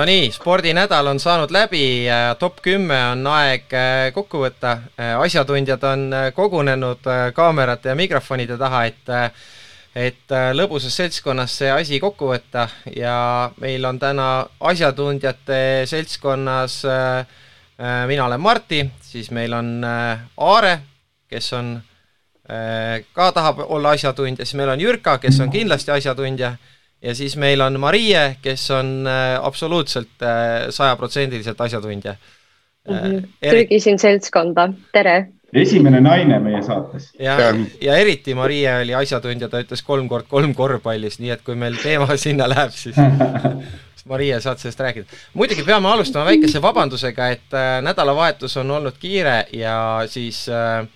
Nonii, spordinädal on saanud läbi top kümme on aeg äh, kokku võtta. Äh, asjatundjad on äh, kogunenud kaamerate ja mikrofonide taha, et et lõbusas seltskonnas see asi kokku võtta ja meil on täna asjatundjate seltskonnas mina olen Marti, siis meil on Aare, kes on, ka tahab olla asjatundja, siis meil on Jürka, kes on kindlasti asjatundja ja siis meil on Marie, kes on äh, absoluutselt äh, sajaprotsendiliselt asjatundja mm. -hmm. trügisin seltskonda, tere! esimene naine meie saates. ja, ja eriti Marie oli asjatundja, ta ütles kolm kord kolm korvpallis, nii et kui meil teema sinna läheb, siis Marie, saad sellest rääkida. muidugi peame alustama väikese vabandusega, et nädalavahetus on olnud kiire ja siis äh,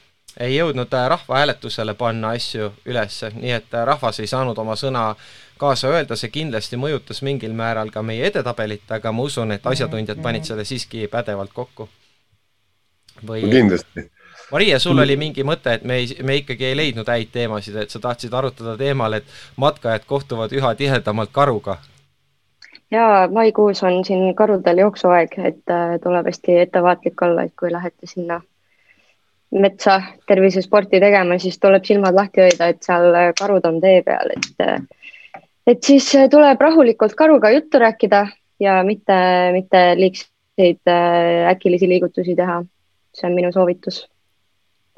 ei jõudnud rahvahääletusele panna asju üles, nii et rahvas ei saanud oma sõna äh, kaasa öelda, see kindlasti mõjutas mingil määral ka meie edetabelit, aga ma usun, et asjatundjad panid selle siiski pädevalt kokku. või kindlasti. Maria, sul oli mingi mõte, et me ei, me ikkagi ei leidnud häid teemasid, et sa tahtsid arutada teemal, et matkajad kohtuvad üha tihedamalt karuga? jaa, maikuus on siin karudel jooksuaeg, et äh, tuleb hästi ettevaatlik olla, et kui lähete sinna metsa tervisesporti tegema, siis tuleb silmad lahti hoida, et seal karud on tee peal, et äh, et siis äh, tuleb rahulikult karuga juttu rääkida ja mitte, mitte liigseid äh, äkilisi liigutusi teha. see on minu soovitus.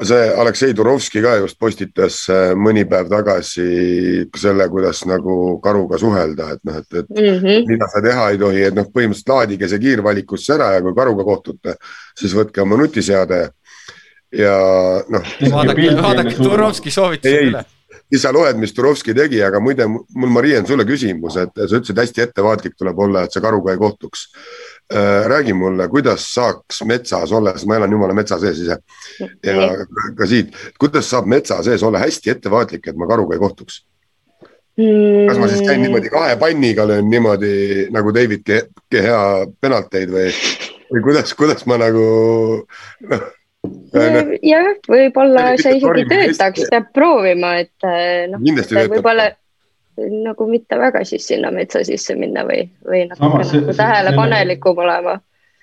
see Aleksei Turovski ka just postitas äh, mõni päev tagasi selle, kuidas nagu karuga suhelda, et noh, et, et mm -hmm. mida sa teha ei tohi, et noh, põhimõtteliselt laadige see kiirvalikusse ära ja kui karuga kohtute, siis võtke oma nutiseade ja noh. vaadake, vaadake Turovski soovituse üle siis sa loed, mis Turovski tegi, aga muide mul, Marien, sulle küsimus, et sa ütlesid, hästi ettevaatlik tuleb olla, et sa karuga ei kohtuks. Äh, räägi mulle, kuidas saaks metsas olla, sest ma elan jumala metsa sees ise ja ka siit, kuidas saab metsa sees olla hästi ettevaatlik, et ma karuga ei kohtuks? kas ma siis käin niimoodi kahe panniga löön niimoodi nagu David Gehea penalteid või, või kuidas, kuidas ma nagu noh jah, võib-olla see isegi töötaks, peab proovima, et äh, noh, võib-olla nagu mitte väga siis sinna metsa sisse minna või, või natuke nagu tähelepanelikum olema.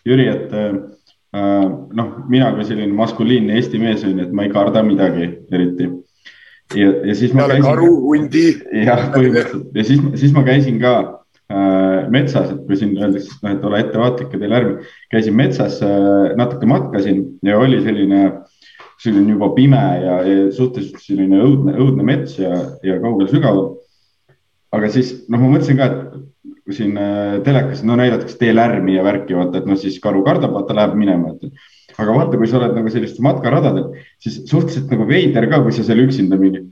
Jüri, et äh, noh, mina kui selline maskuliinne Eesti mees on ju, et ma ei karda midagi eriti. ja, ja siis. peale karu, hundi. jah, põhimõtteliselt ja siis, siis ma käisin ka Äh, metsas, et kui siin öeldakse, noh, et ole ettevaatlik ja tee lärmi. käisin metsas, äh, natuke matkasin ja oli selline, selline juba pime ja, ja suhteliselt selline õudne, õudne mets ja, ja kaugel sügaval. aga siis noh, ma mõtlesin ka, et kui siin äh, telekas no näidatakse tee lärmi ja värki, vaata, et noh, siis karu kardab, vaata läheb minema, et. aga vaata, kui sa oled nagu sellistel matkaradadel, siis suhteliselt nagu veider ka, kui sa seal üksinda mingi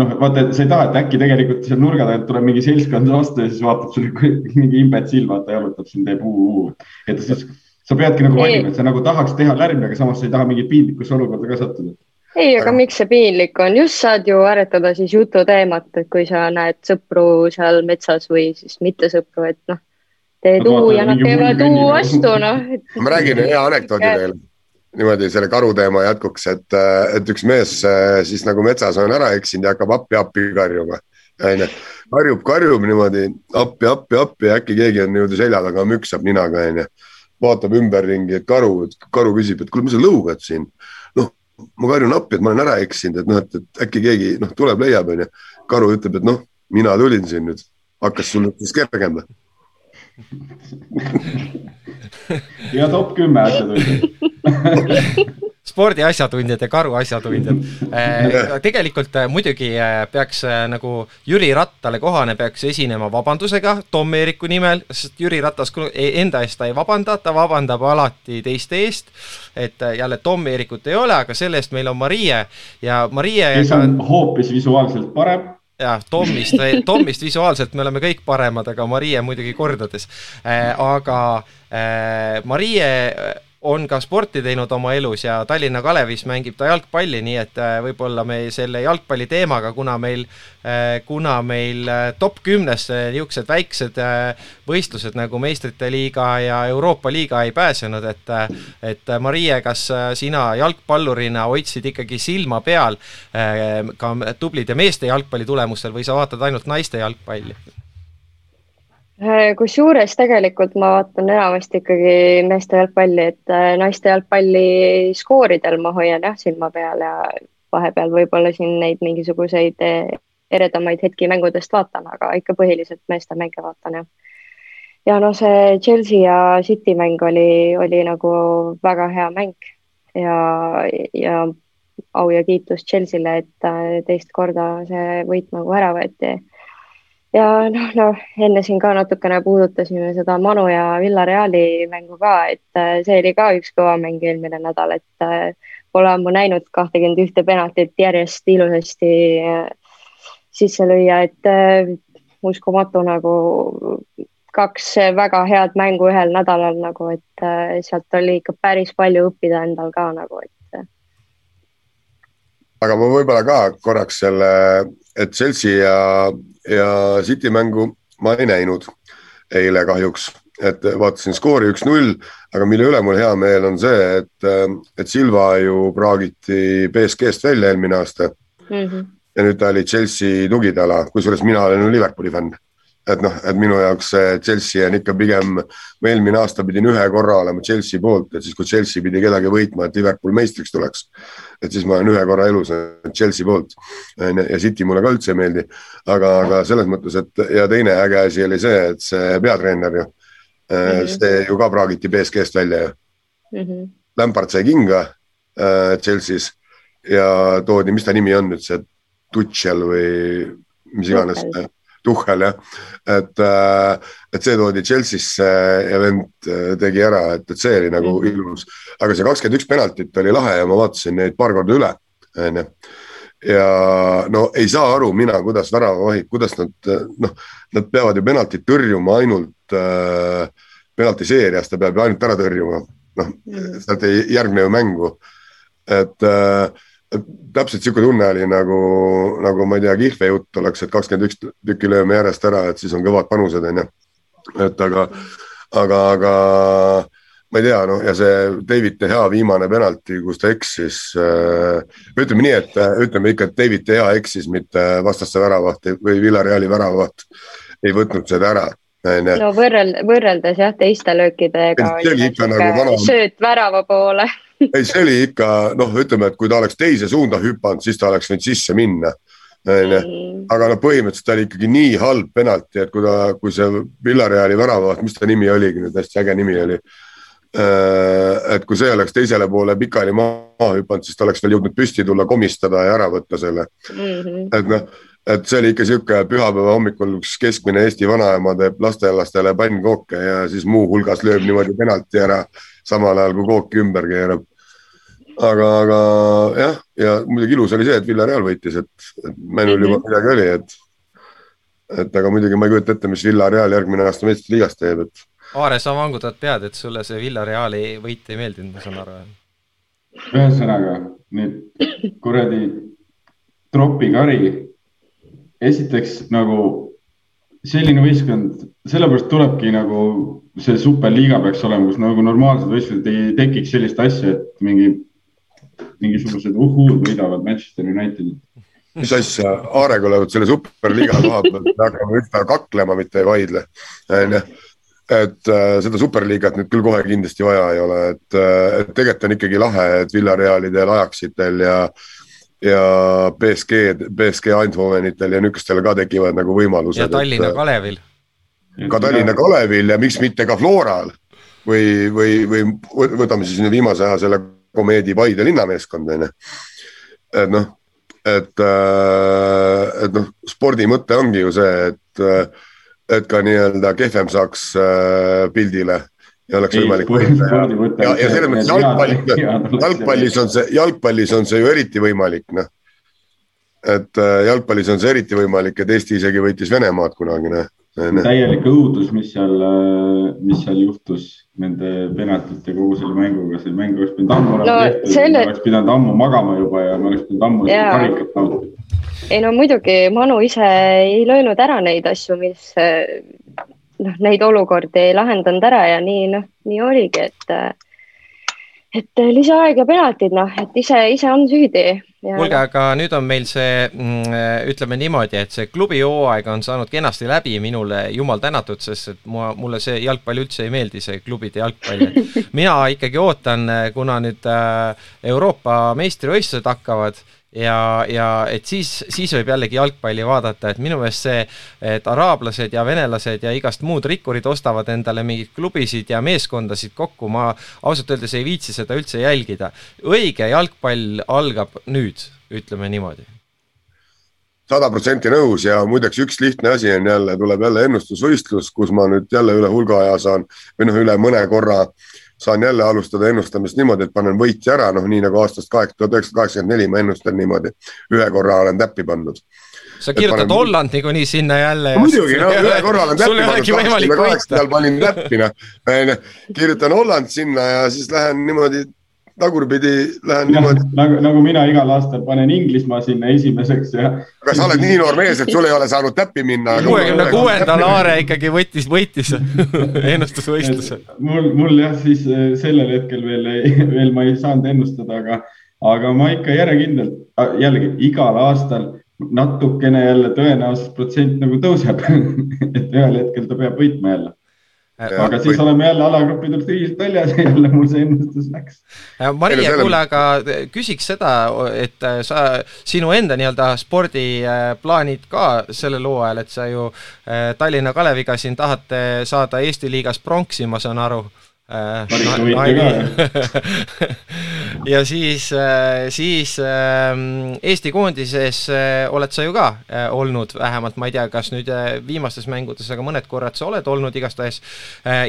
noh, vaata, sa ei taha, et äkki tegelikult seal nurga tagant tuleb mingi seltskond vastu ja siis vaatab sulle mingi imbetsill, vaata jalutab sind, teeb uu-uu. et siis sa peadki nagu valima, et sa nagu tahaks teha lärmi, aga samas sa ei taha mingit piinlikusse olukorda ka sattuda. ei, aga miks see piinlik on, just saad ju aretada siis jututeemat, et kui sa näed sõpru seal metsas või siis mitte sõpru, et noh, teed uu ja nad teevad uu vastu, noh. ma räägin hea anekdoodi teile niimoodi selle karu teema jätkuks, et, et üks mees siis nagu metsas on ära eksinud ja hakkab appi-appi karjuma. onju, karjub, karjub niimoodi appi, appi, appi ja äkki keegi on niimoodi selja taga, müksab ninaga onju. vaatab ümberringi, et karu, karu küsib, et kuule, mis sa lõugad siin. noh, ma karjun appi, et ma olen ära eksinud, et noh, et, et äkki keegi noh, tuleb, leiab onju. karu ütleb, et noh, mina tulin siin nüüd, hakkas sul siis kergem või ja top kümme asjatundjat spordi asjatundjad ja karu asjatundjad. Äh, tegelikult äh, muidugi äh, peaks nagu Jüri Rattale kohane, peaks esinema vabandusega Tom Eeriku nimel, sest Jüri Ratas e-, enda eest ta ei vabanda, ta vabandab alati teiste eest. et jälle Tom Eerikut ei ole, aga selle eest meil on Marie ja Marie. kes on hoopis visuaalselt parem jah, Tomist, Tomist visuaalselt me oleme kõik paremad, aga Marie muidugi kordades äh,. aga äh, Marie on ka sporti teinud oma elus ja Tallinna Kalevis mängib ta jalgpalli, nii et äh, võib-olla me selle jalgpalli teemaga, kuna meil, äh, kuna meil äh, top kümnes niisugused väiksed võistlused nagu meistrite liiga ja Euroopa liiga ei pääsenud, et et Marie, kas sina jalgpallurina hoidsid ikkagi silma peal ka tublide meeste jalgpalli tulemustel või sa vaatad ainult naiste jalgpalli? Äh, kusjuures tegelikult ma vaatan enamasti ikkagi meeste jalgpalli, et äh, naiste jalgpalli skooridel ma hoian jah silma peal ja vahepeal võib-olla siin neid mingisuguseid äh, eredamaid hetki mängudest vaatan, aga ikka põhiliselt meeste mänge vaatan jah. ja noh, see Chelsea ja City mäng oli, oli nagu väga hea mäng ja, ja au ja kiitus Chelsea'le, et teist korda see võit nagu ära võeti ja noh, noh enne siin ka natukene puudutasime seda Manu ja Villareali mängu ka, et äh, see oli ka üks kõva mäng eelmine nädal, et äh, pole ammu näinud kahtekümmend ühte penaltit järjest ilusasti äh, sisse lüüa, et uskumatu nagu kaks väga head mängu ühel nädalal nagu, et sealt oli ikka päris palju õppida endal ka nagu, et. aga ma võib-olla ka korraks selle, et Chelsea ja ja City mängu ma ei näinud eile kahjuks, et vaatasin skoori üks-null, aga mille üle mul hea meel on see, et, et Silva ju praagiti BSG-st välja eelmine aasta mm. -hmm. ja nüüd ta oli Chelsea tugitala, kusjuures mina olen ju Liverpooli fänn et noh, et minu jaoks Chelsea on ikka pigem, ma eelmine aasta pidin ühe korra olema Chelsea poolt, et siis kui Chelsea pidi kedagi võitma, et Liverpool meistriks tuleks et siis ma olen ühe korra elus Chelsea poolt ja City mulle ka üldse ei meeldi. aga, aga selles mõttes, et ja teine äge asi oli see, et see peatreener ju mm, -hmm. see ju ka praagiti BSG-st välja ju mm. -hmm. Lampard sai kinga äh, Chelsea's ja toodi, mis ta nimi on nüüd see Tuchel või mis iganes Tuhhel jah, et, äh, et see toodi Chelsea'sse ja vend äh, tegi ära, et, et see oli nagu mm. ilus. aga see kakskümmend üks penaltit oli lahe ja ma vaatasin neid paar korda üle, onju. ja no ei saa aru mina, kuidas väravavahid, kuidas nad noh, nad peavad ju penaltit tõrjuma ainult äh, penaltiseerias, ta peab ju ainult ära tõrjuma, noh mm. sealt ei järgne ju mängu, et äh, täpselt niisugune tunne oli nagu, nagu ma ei tea, Kihve jutt oleks, et kakskümmend üks tükki lööme järjest ära, et siis on kõvad panused, onju. et aga, aga, aga ma ei tea, noh ja see David De Gea viimane penalti, kus ta eksis äh,. ütleme nii, et ütleme ikka, et David De Gea eksis, mitte vastaste väravaht või Villareali väravaht ei võtnud seda ära no võrreld-, võrreldes jah, teiste löökidega. see oli ikka nagu vana. sööt värava poole ei, see oli ikka noh, ütleme, et kui ta oleks teise suunda hüpanud, siis ta oleks võinud sisse minna. aga noh, põhimõtteliselt ta oli ikkagi nii halb penalti, et kui ta, kui see Villareali väravaht, mis ta nimi oligi nüüd, hästi äge nimi oli. Äh, et kui see oleks teisele poole pikali maha hüpanud, siis ta oleks veel jõudnud püsti tulla, komistada ja ära võtta selle mm. -hmm. et noh et see oli ikka sihuke pühapäeva hommikul üks keskmine Eesti vanaema teeb lastelastele pannkooke ja siis muuhulgas lööb niimoodi penalti ära, samal ajal kui kooki ümber keerab aga, aga jah, ja muidugi ilus oli see, et Villareal võitis, et, et Mänul juba mhm. midagi oli, et, et aga muidugi ma ei kujuta ette, mis Villareal järgmine aasta meistrite liigas teeb, et. Aare, sa vangutad pead, et sulle see Villareali võit ei meeldinud, ma saan aru. ühesõnaga nüüd kuradi tropikari. esiteks nagu selline võistkond, sellepärast tulebki nagu see superliiga peaks olema, kus nagu normaalsed võistlused ei tekiks sellist asja, et mingi mingisugused uhhuud võidavad Manchester Unitedit. mis asja, Aarega olevat selle superliiga koha pealt, me hakkame ükspäev kaklema, mitte ei vaidle, onju et äh, seda superliigat nüüd küll kohe kindlasti vaja ei ole, et, äh, et tegelikult on ikkagi lahe, et Villarealidel, Ajaxitel ja ja BSG, BSG Eindhovenitel ja niisugustel ka tekivad nagu võimalused. ja Tallinna et, äh, Kalevil. ka Tallinna Kalevil ja miks mitte ka Floral või, või, või võtame siis nüüd viimase aja selle komeedi Paide linnameeskond on ju. et noh, et, äh, et noh, spordi mõte ongi ju see, et, äh, et ka nii-öelda kehvem saaks äh, pildile ja oleks ei, võimalik võita ja, ja, ja selles mõttes jalgpallis, jalgpallis on see, jalgpallis on see ju eriti võimalik, noh. et jalgpallis on see eriti võimalik, et Eesti isegi võitis Venemaad kunagi, noh täielik õudus, mis seal, mis seal juhtus nende penaltite kogu selle mänguga, see mäng oleks pidanud ammu olema no, tehtud selle..., oleks pidanud ammu magama juba ja me oleks pidanud ammu karikat nautima. ei no muidugi, Manu ise ei löönud ära neid asju, mis noh, neid olukordi ei lahendanud ära ja nii noh, nii oligi, et et lisaaeg ja penaltid, noh, et ise, ise on süüdi kuulge, aga nüüd on meil see, mm, ütleme niimoodi, et see klubi hooaeg on saanud kenasti läbi, minule jumal tänatud, sest et ma, mulle see jalgpall üldse ei meeldi, see klubide jalgpall, et mina ikkagi ootan, kuna nüüd äh, Euroopa meistrivõistlused hakkavad ja, ja et siis, siis võib jällegi jalgpalli vaadata, et minu meelest see, et araablased ja venelased ja igast muud rikkurid ostavad endale mingeid klubisid ja meeskondasid kokku, ma ausalt öeldes ei viitsi seda üldse jälgida. õige jalgpall algab nüüd, ütleme niimoodi sada protsenti nõus ja muideks üks lihtne asi on jälle, tuleb jälle ennustusvõistlus, kus ma nüüd jälle üle hulga aja saan või noh, üle mõne korra äh, saan jälle alustada ennustamist niimoodi, et panen võitja ära, noh, nii nagu aastast kaheksa, tuhat üheksasada kaheksakümmend neli ma ennustan niimoodi. ühe korra olen täppi pannud. sa kirjutad panen... Holland niikuinii sinna jälle. muidugi, no ühe korra olen täppi pannud, kaheksakümne kaheksandal panin täppi, noh. kirjutan Holland sinna ja siis lähen niimoodi tagurpidi lähen ja, niimoodi. nagu, nagu mina igal aastal panen Inglismaa sinna esimeseks ja. aga sa oled nii noor mees, et sul ei ole saanud täppi minna. kuuekümne kuuendal Aare ikkagi võttis, võitis ennustusvõistluse. mul, mul jah, siis äh, sellel hetkel veel ei, veel ma ei saanud ennustada, aga, aga ma ikka järjekindlalt, jällegi igal aastal natukene jälle tõenäosus protsent nagu tõuseb et ühel hetkel ta peab võitma jälle aga siis või... oleme jälle alagruppidelt kriisilt väljas ja jälle mul see ennustus läks. Maria, kuule, aga küsiks seda, et äh, sa, sinu enda nii-öelda spordiplaanid ka sellel hooajal, et sa ju äh, Tallinna Kaleviga siin tahate saada Eesti liigas pronksi, ma saan aru äh, ja siis, äh, siis ähm, Eesti koondises äh, oled sa ju ka äh, olnud, vähemalt ma ei tea, kas nüüd viimastes mängudes, aga mõned korrad sa oled olnud igastahes.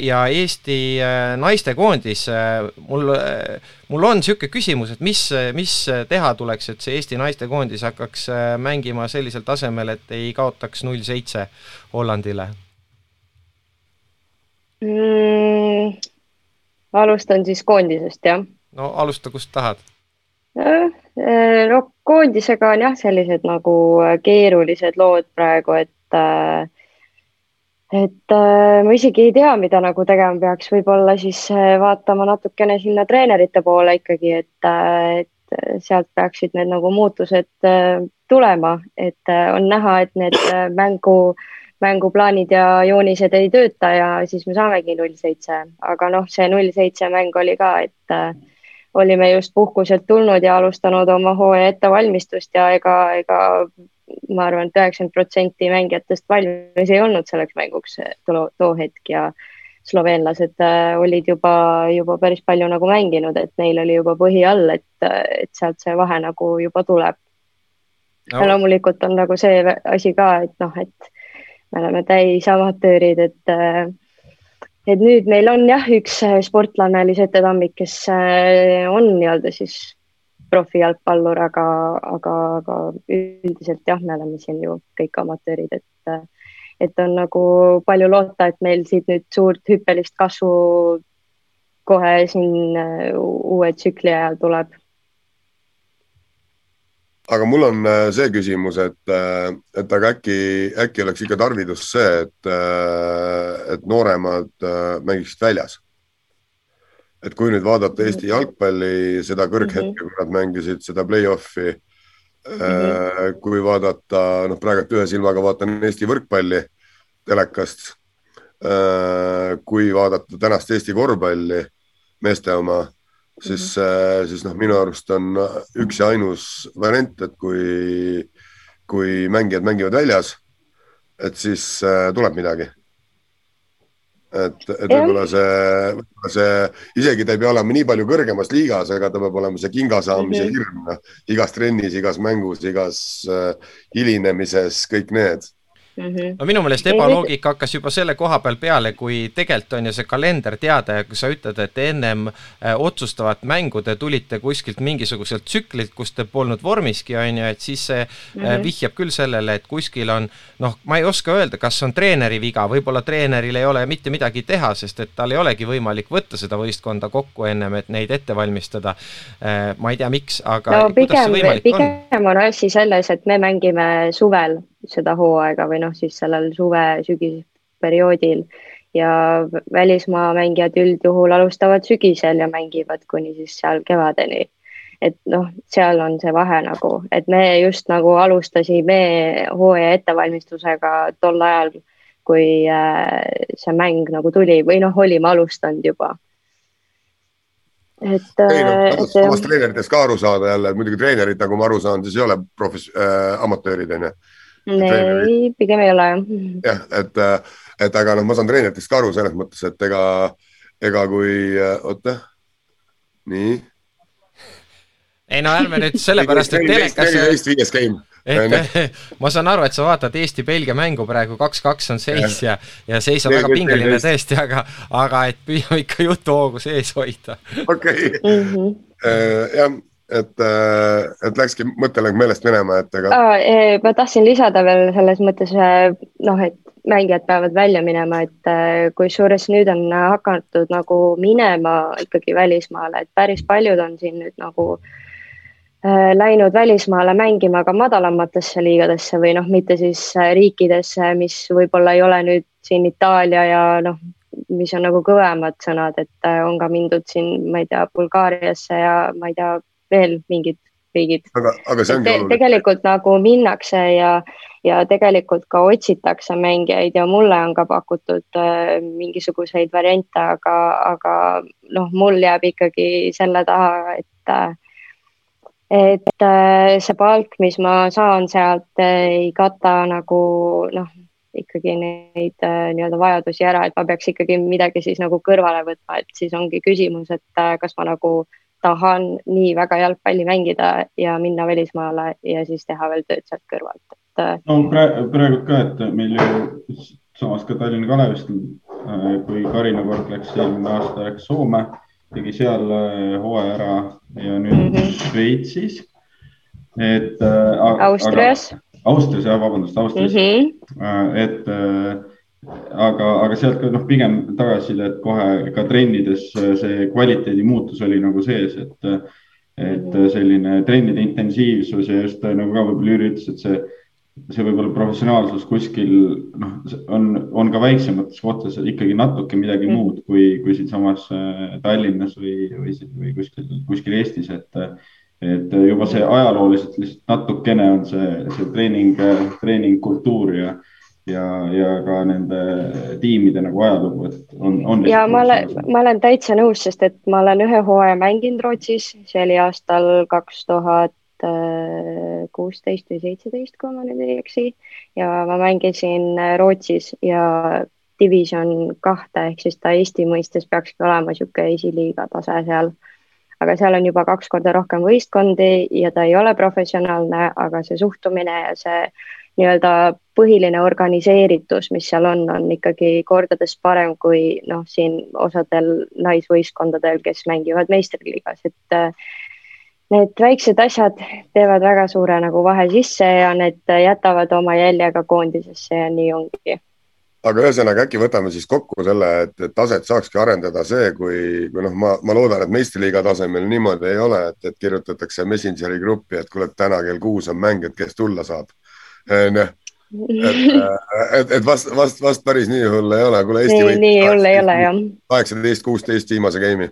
ja Eesti naistekoondis, mul, mul on niisugune küsimus, et mis, mis teha tuleks, et see Eesti naistekoondis hakkaks mängima sellisel tasemel, et ei kaotaks null seitse Hollandile mm,? Alustan siis koondisest, jah. No alusta, kust tahad. Eh, no koondisega on jah, sellised nagu eh, keerulised lood praegu, et eh, et ma isegi ei tea, mida nagu tegema peaks, võib-olla siis vaatama natukene sinna treenerite poole ikkagi, et, et sealt peaksid need nagu muutused tulema, et on näha, et need mängu, mänguplaanid ja joonised ei tööta ja siis me saamegi null seitse, aga noh, see null seitse mäng oli ka, et olime just puhkuselt tulnud ja alustanud oma hooaja ettevalmistust ja ega, ega ma arvan et, et üheksakümmend protsenti mängijatest valmis ei olnud selleks mänguks too, too hetk ja sloveenlased äh, olid juba, juba päris palju nagu mänginud, et neil oli juba põhi all, et, et sealt see vahe nagu juba tuleb. No.. ja loomulikult on nagu see asi ka, et noh, et me oleme täis amatöörid, et äh, et nüüd meil on jah, üks äh, sportlane, Lisette Tammik, kes äh, on nii-öelda siis profijalgpallur, aga, aga, aga üldiselt jah, me oleme siin ju kõik amatöörid, et, et on nagu palju loota, et meil siit nüüd suurt hüppelist kasvu kohe siin uue tsükli ajal tuleb aga mul on äh, see küsimus, et, äh, et aga äkki, äkki oleks ikka tarvidus see, et, äh, et nooremad mängiksid väljas. et kui nüüd vaadata Eesti jalgpalli, seda kõrghetke, kui nad mängisid seda play-off'i mm, -hmm. kui vaadata, noh, praegult ühe silmaga vaatan Eesti võrkpalli telekast. kui vaadata tänast Eesti korvpalli, meeste oma siis mm, -hmm. siis noh, minu arust on üks ja ainus variant, et kui, kui mängijad mängivad väljas, et siis äh, tuleb midagi. et, et võib-olla see, võib see, isegi ta ei pea olema nii palju kõrgemas liigas, aga ta peab olema see kinga saamise mm -hmm. hirm, noh, igas trennis, igas mängus, igas äh, hilinemises, kõik need Mm -hmm. no minu meelest ebaloogika hakkas juba selle koha peal peale, kui tegelikult on ju see kalender teada ja kui sa ütled, et ennem äh, otsustavat mängu te tulite kuskilt mingisuguselt tsüklilt, kus te polnud vormiski, on ju, et siis see mm -hmm. vihjab küll sellele, et kuskil on noh, ma ei oska öelda, kas on treeneri viga, võib-olla treeneril ei ole mitte midagi teha, sest et tal ei olegi võimalik võtta seda võistkonda kokku ennem, et neid ette valmistada. Äh, ma ei tea, miks, aga no pigem, pigem on asi selles, et me mängime suvel seda hooaega või noh, siis sellel suve-sügisperioodil ja välismaa mängijad üldjuhul alustavad sügisel ja mängivad kuni siis seal kevadeni. et noh, seal on see vahe nagu, et me just nagu alustasime hooaja ettevalmistusega tol ajal, kui äh, see mäng nagu tuli või noh, olime alustanud juba et. ei noh, samast treeneritest ka aru saada jälle, muidugi treenerid, nagu ma aru saan, siis ei ole profes- äh,, amatöörid on ju. Ei, pigem ei ole jah. et, et aga noh, ma saan treeneritest ka aru selles mõttes, et ega, ega kui, oota, nii ei no ärme nüüd sellepärast, et telekas. neliteist, viies game et ma saan aru, et sa vaatad Eesti-Belgia mängu praegu, kaks-kaks on seis ja, ja seis on väga pingeline tõesti, aga, aga et püüame ikka jutuhoogu sees hoida. okei, mhm. äh, jah et, äh, et läkski mõttelang meelest minema, et ega. E, ma tahtsin lisada veel selles mõttes äh, noh, et mängijad peavad välja minema, et kusjuures nüüd on hakatud nagu minema ikkagi välismaale, et päris paljud on siin nüüd nagu äh, Äh, läinud välismaale mängima ka madalamatesse liigadesse või noh, mitte siis äh, riikidesse, mis võib-olla ei ole nüüd siin Itaalia ja noh, mis on nagu kõvemad sõnad, et äh, on ka mindud siin, ma ei tea, Bulgaariasse ja ma ei tea, veel mingid riigid. aga, aga see ongi te, oluline. tegelikult nagu minnakse ja, ja tegelikult ka otsitakse mängijaid ja mulle on ka pakutud äh, mingisuguseid variante, aga, aga noh, mul jääb ikkagi selle taha, et äh, et äh, see palk, mis ma saan sealt, äh, ei kata nagu noh, ikkagi neid äh, nii-öelda vajadusi ära, et ma peaks ikkagi midagi siis nagu kõrvale võtma, et siis ongi küsimus, et kas ma nagu tahan nii väga jalgpalli mängida ja minna välismaale ja siis teha veel tööd sealt kõrvalt, et. no praegu, praegu ka, et meil ju samas ka Tallinna Kalevist, kui Karina Kord läks eelmine aasta, läks Soome tegi seal äh, hooaja ära ja nüüd mm -hmm. Šveitsis. et äh,. Austrias. Austrias jah, vabandust, Austrias mm. -hmm. et äh, aga, aga sealt ka noh, pigem tagasisidet kohe ka trennides see kvaliteedi muutus oli nagu sees, et, et mhm. selline trennide intensiivsus ja just nagu ka võib-olla Jüri ütles, et see see võib-olla professionaalsus kuskil noh, on, on ka väiksemates kohtades ikkagi natuke midagi mm. muud kui, kui siinsamas äh, Tallinnas või, või, või kuskil, kuskil Eestis, et, et juba see ajalooliselt lihtsalt natukene on see, see treening, treeningkultuur ja, ja, ja ka nende tiimide nagu ajalugu, et on, on. ja ma olen, ma olen täitsa nõus, sest et ma olen ühe hooaja mänginud Rootsis, see oli aastal kaks tuhat kuusteist või seitseteist, kui ma nüüd ei eksi. ja ma mängisin Rootsis ja division kahte ehk siis ta Eesti mõistes peakski olema niisugune esiliiga tase seal. Aga seal on juba kaks korda rohkem võistkondi ja ta ei ole professionaalne, aga see suhtumine ja see nii-öelda põhiline organiseeritus, mis seal on, on ikkagi kordades parem kui noh, siin osadel naisvõistkondadel, kes mängivad meistriliigas, et äh, need väiksed asjad teevad väga suure nagu vahe sisse ja need jätavad oma jälje ka koondisesse ja nii ongi. Aga ühesõnaga äkki võtame siis kokku selle, et, et taset saakski arendada see, kui, kui noh, ma, ma loodan, et meistriliiga tasemel niimoodi ei ole, et, et kirjutatakse Messengeri gruppi, et kuule, täna kell kuus on mäng, et kes tulla saab. onju et, et, et vast, vast, vast päris nii hull ei ole, kuule Eesti nii, nii hull ei ole jah. kaheksateist, kuusteist viimase game'i.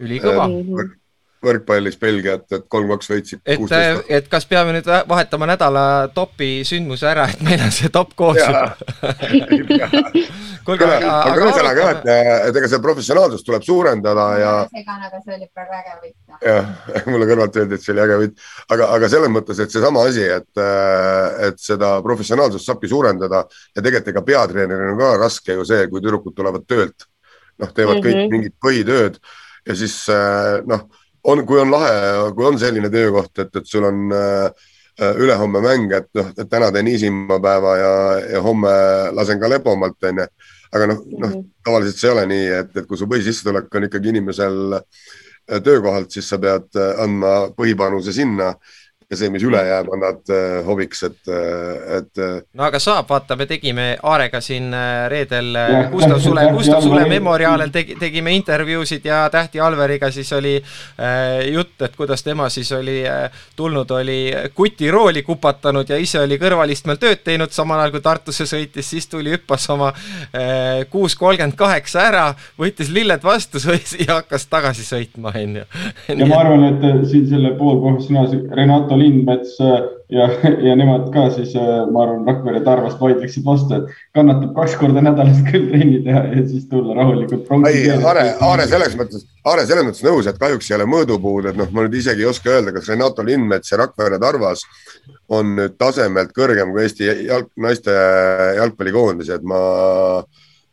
ülikõva mm võrkpallis Belgiat, et kolm-kaks võitsid. et, et kas peame nüüd vahetama nädala topi sündmuse ära, et meil on see top koos juba kuulge, aga, aga ühesõnaga jah, et, et ega seda professionaalsust tuleb suurendada ja. segane, aga see oli praegu äge võit. jah, mulle kõrvalt öeldi, et see oli äge võit, aga, aga selles mõttes, et seesama asi, et, et seda professionaalsust saabki suurendada ja tegelikult ega peatreeneril on ka raske ju see, kui tüdrukud tulevad töölt, noh, teevad mm -hmm. kõik mingit põhitööd ja siis noh on, kui on lahe, kui on selline töökoht, et, et sul on äh, ülehomme mäng, et noh, et täna teen isimapäeva ja, ja homme lasen ka lepomalt, onju. aga noh, noh mhm. tavaliselt see ei ole nii, et, et kui su põhisissetulek on ikkagi inimesel äh, töökohalt, siis sa pead äh, andma põhipanuse sinna ja see, mis üle jääb, annad äh, hobiks, et, äh, et. Äh, no aga saab, vaata, me tegime Aarega siin reedel Gustav Sule, Gustav Sule Memoriaalil tegi, tegime intervjuusid ja Tähti Alveriga siis oli äh, jutt, et kuidas tema siis oli äh, tulnud, oli kuti rooli kupatanud ja ise oli kõrvalistmel tööd teinud, samal ajal kui Tartusse sõitis, siis tuli, hüppas oma kuus kolmkümmend kaheksa ära, võttis lilled vastu ja hakkas tagasi sõitma, onju. ja ma arvan, et siin selle poolprofessionaalse Renato Lindmets äh, ja, ja nemad ka siis, äh, ma arvan, Rakvere Tarvast vaidleksid vastu, et kannatab kaks korda nädalas küll trenni teha ja siis tulla rahulikult. ei, Aare, Aare selles mõttes, Aare selles mõttes nõus, et kahjuks ei ole mõõdupuud, et noh, ma nüüd isegi ei oska öelda, kas Renato Lindmets ja Rakvere Tarvas on nüüd tasemelt kõrgem kui Eesti jalg, naiste jalgpallikoondised, ma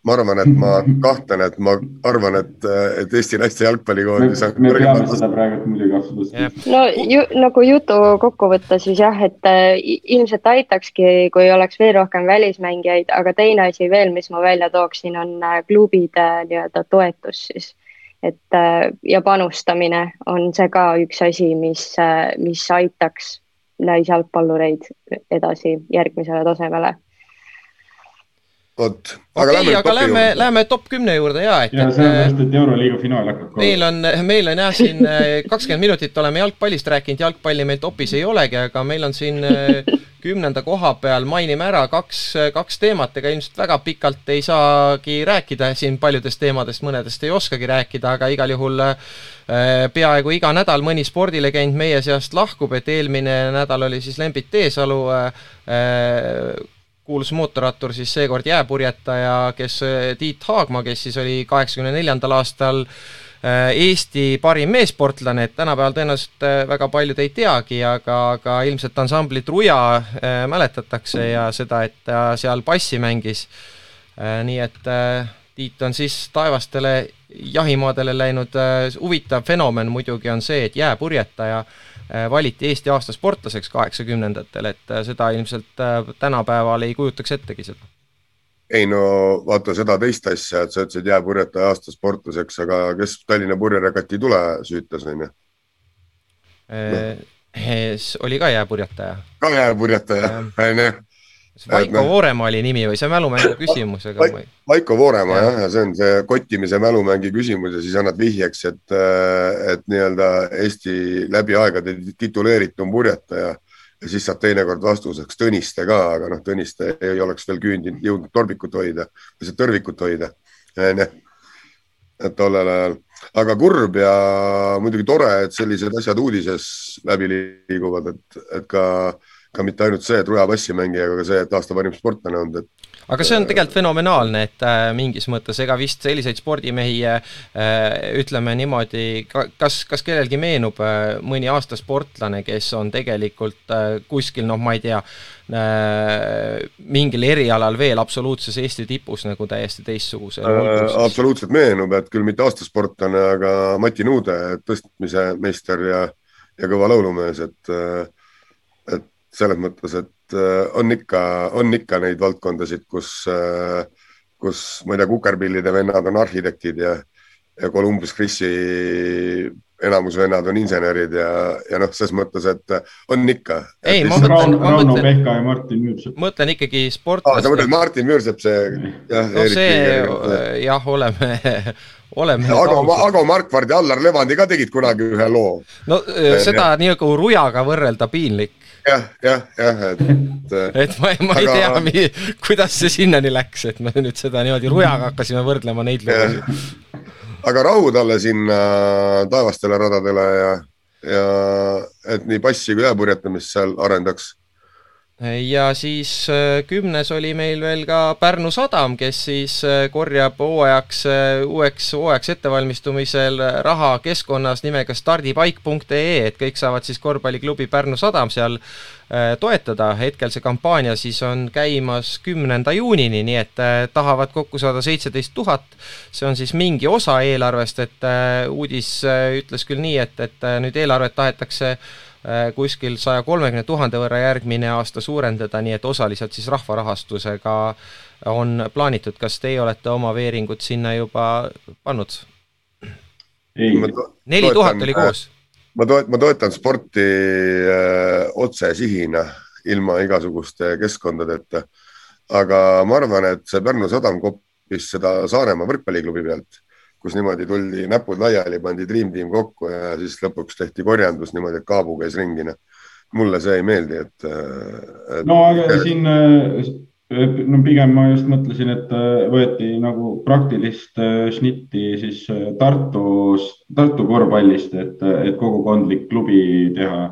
ma arvan, et ma kahtlen, et ma arvan, et, et Eesti naiste jalgpallikoondis on. me peame seda praegu muidugi absoluutselt. no ju, nagu jutu kokku võtta, siis jah, et äh, ilmselt aitakski, kui oleks veel rohkem välismängijaid, aga teine asi veel, mis ma välja tooksin, on äh, klubide nii-öelda toetus siis. et äh, ja panustamine on see ka üks asi, mis, mis aitaks naisjalgpallureid edasi järgmisele tasemele vot. okei okay,, aga lähme, lähme top kümne juurde ja, et. ja sellepärast, et Euroliiga finaal hakkab kohe. meil on, meil on jah, siin äh, kakskümmend minutit oleme jalgpallist rääkinud, jalgpalli meil topis ei olegi, aga meil on siin äh, kümnenda koha peal, mainime ära kaks, kaks teemat, ega ilmselt väga pikalt ei saagi rääkida siin paljudest teemadest, mõnedest ei oskagi rääkida, aga igal juhul äh, peaaegu iga nädal mõni spordilegend meie seast lahkub, et eelmine nädal oli siis Lembit Teesalu kuulus mootorrattur siis seekord jääpurjetaja, kes Tiit Haagma, kes siis oli kaheksakümne neljandal aastal äh, Eesti parim meessportlane, et tänapäeval tõenäoliselt äh, väga paljud ei teagi, aga, aga ilmselt ansamblit Ruja mäletatakse ja seda, et ta seal bassi mängis. nii et Tiit on siis taevastele jahimaadele läinud, huvitav fenomen muidugi on see, et jääpurjetaja Äh, valiti Eesti aasta sportlaseks kaheksakümnendatel, et äh, seda ilmselt äh, tänapäeval ei kujutaks ettegi seda. ei no vaata seda teist asja, et sa ütlesid jääpurjetaja aasta sportlaseks, aga kes Tallinna purjeregati tule süütas, onju? oli ka jääpurjetaja. ka jääpurjetaja, onju Vaiko Vooremaa oli nimi või see mälumängu küsimus, ega Vaik, ma ei. Vaiko Vooremaa jah, ja see on see kottimise mälumängi küsimus ja siis annad vihjeks, et, äh, et nii-öelda Eesti läbi aegade tituleeritum purjetaja ja siis saad teinekord vastuseks Tõniste ka, aga noh, Tõniste ei oleks veel küündinud, jõudnud torbikut hoida, lihtsalt tõrvikut hoida, onju. et tollel ajal, aga kurb ja muidugi tore, et sellised asjad uudises läbi liiguvad, et, et ka äh, ka mitte ainult see, et Ruja bassimängija, aga ka see, et aasta parim sportlane olnud, et aga see on tegelikult fenomenaalne, et äh, mingis mõttes ega vist selliseid spordimehi äh, ütleme niimoodi, kas, kas kellelgi meenub äh, mõni aastasportlane, kes on tegelikult äh, kuskil noh, ma ei tea äh,, mingil erialal veel absoluutses Eesti tipus nagu täiesti teistsuguse äh,? absoluutselt meenub, et küll mitte aastasportlane, aga Mati Nuude, tõstmise meister ja, ja kõva laulumees, et äh, selles mõttes, et äh, on ikka, on ikka neid valdkondasid, kus, äh, kus ma ei tea, kukerpillide vennad on arhitektid ja, ja Columbus Chrisi enamus vennad on insenerid ja, ja noh, ses mõttes, et on ikka. ei, ma mõtlen, ma mõtlen. Rauno Pehka ja Martin Müürsepp. mõtlen ikkagi sportlast. sa mõtled Martin Müürsepp, see jah. no see jah, oleme oleme. Ago, Ago Markvard ja Allar Levandi ka tegid kunagi ühe loo. no seda nagu Rujaga võrrelda piinlik jah, jah, jah, et. et ma, ma aga... ei tea, kuidas see sinnani läks, et me nüüd seda niimoodi rujaga hakkasime võrdlema neid lugusid. aga rahu talle sinna taevastele radadele ja, ja et nii passi kui jääpurjetamist seal arendaks ja siis äh, kümnes oli meil veel ka Pärnu sadam, kes siis äh, korjab hooajaks, äh, uueks hooajaks ettevalmistumisel raha keskkonnas nimega stardipaik.ee, et kõik saavad siis korvpalliklubi Pärnu sadam seal toetada, hetkel see kampaania siis on käimas kümnenda juunini, nii et tahavad kokku saada seitseteist tuhat, see on siis mingi osa eelarvest, et uudis ütles küll nii, et, et nüüd eelarvet tahetakse Äh, kuskil saja kolmekümne tuhande võrra järgmine aasta suurendada, nii et osaliselt siis rahvarahastusega on plaanitud, kas teie olete oma veeringut sinna juba pannud? neli tuhat oli koos? ma toetan, ma toetan sporti äh, otsesihina ilma igasuguste keskkondadeta. aga ma arvan, et see Pärnu Sadam koppis seda Saaremaa võrkpalliklubi pealt, kus niimoodi tuldi näpud laiali, pandi Dream Team kokku ja siis lõpuks tehti korjandus niimoodi, et Kaabu käis ringi. noh. mulle see ei meeldi, et, et.... no aga siin no pigem ma just mõtlesin, et äh, võeti nagu praktilist äh, šnitti siis äh, Tartus, Tartu korvpallist, et, et kogukondlik klubi teha.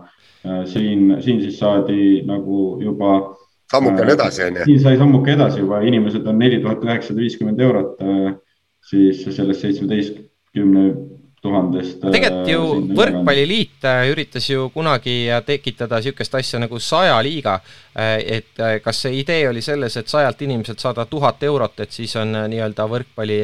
siin, siin siis saadi nagu juba. sammukene edasi on ju. siin sai sammuke edasi juba, inimesed on neli tuhat üheksasada viiskümmend eurot siis sellest seitsmeteistkümne tuhandest. tegelikult ju äh, Võrkpalliliit äh, üritas ju kunagi äh, tekitada niisugust asja nagu saja liiga. et kas see idee oli selles, et sajalt inimeselt saada tuhat eurot, et siis on nii-öelda võrkpalli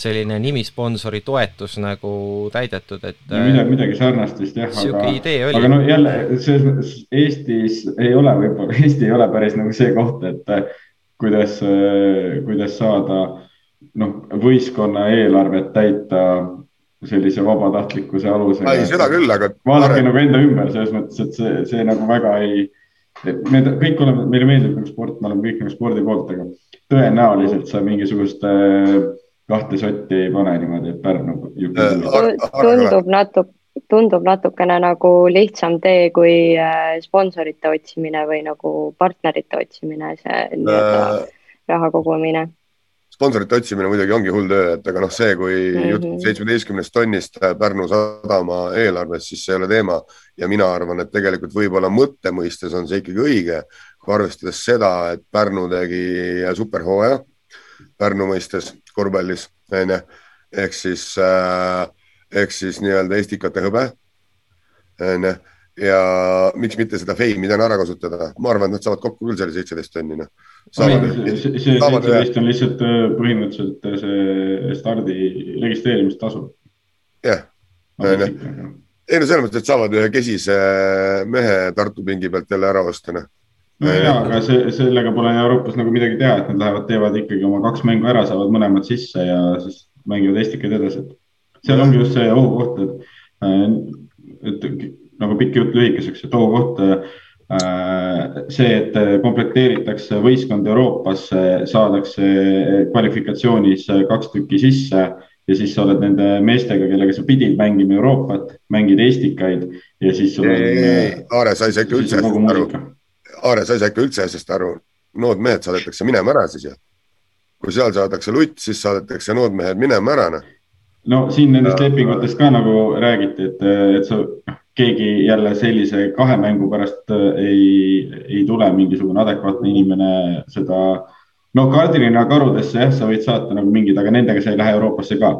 selline nimisponsori toetus nagu täidetud, et midagi, midagi sarnast vist jah. oli. aga no jälle, selles mõttes Eestis ei ole võib-olla, Eesti ei ole päris nagu see koht, et kuidas, kuidas saada noh, võistkonna eelarvet täita sellise vabatahtlikkuse alusel. ei, seda küll, aga. vaadake nagu enda ümber selles mõttes, et see, see nagu väga ei, me kõik oleme, meile meeldib nagu sport, me oleme kõik nagu spordi poolt, aga tõenäoliselt sa mingisugust äh, kahte sotti ei pane niimoodi, et Pärnu. Äh, tundub natuke, tundub natukene nagu lihtsam tee kui äh, sponsorite otsimine või nagu partnerite otsimine, see nii-öelda raha kogumine sponsorite otsimine muidugi ongi hull töö, et aga noh, see, kui mm -hmm. jutt seitsmeteistkümnest tonnist Pärnu sadama eelarves, siis see ei ole teema. ja mina arvan, et tegelikult võib-olla mõtte mõistes on see ikkagi õige, kui arvestades seda, et Pärnu tegi superhooaja Pärnu mõistes korvpallis, onju, ehk siis äh,, ehk siis nii-öelda estikate hõbe, onju ja miks mitte seda feimi täna ära kasutada, ma arvan, et nad saavad kokku küll selle seitseteist tonni, noh. see seitseteist on lihtsalt äh, põhimõtteliselt äh, see stardi registreerimistasu. jah, onju. ei no selles mõttes, et saavad ühe kesise mehe Tartu pingi pealt jälle ära osta, noh no ja, aga see, sellega pole Euroopas nagu midagi teha, et nad lähevad, teevad ikkagi oma kaks mängu ära, saavad mõlemad sisse ja siis mängivad estikaid edasi, seal ongi just see ohukoht, et, äh, et nagu pikk jutt lühikeseks, et ohukoht äh, see, et komplekteeritakse võistkond Euroopasse, saadakse kvalifikatsioonis kaks tükki sisse ja siis sa oled nende meestega, kellega sa pidid mängima Euroopat, mängid Estikaid ja siis sul on. Aare, sa ei saa ikka üldse asjast aru. Aare, sa ei saa ikka üldse asjast aru. nood mehed saadetakse minema ära siis ju. kui seal saadakse lutt, siis saadetakse nood mehed minema ära, noh. no siin nendest lepingutest ka nagu räägiti, et, et sa noh, keegi jälle sellise kahe mängu pärast äh, ei, ei tule mingisugune adekvaatne inimene seda, no kardinina karudesse jah, sa võid saata nagu mingid, aga nendega sa ei lähe Euroopasse ka.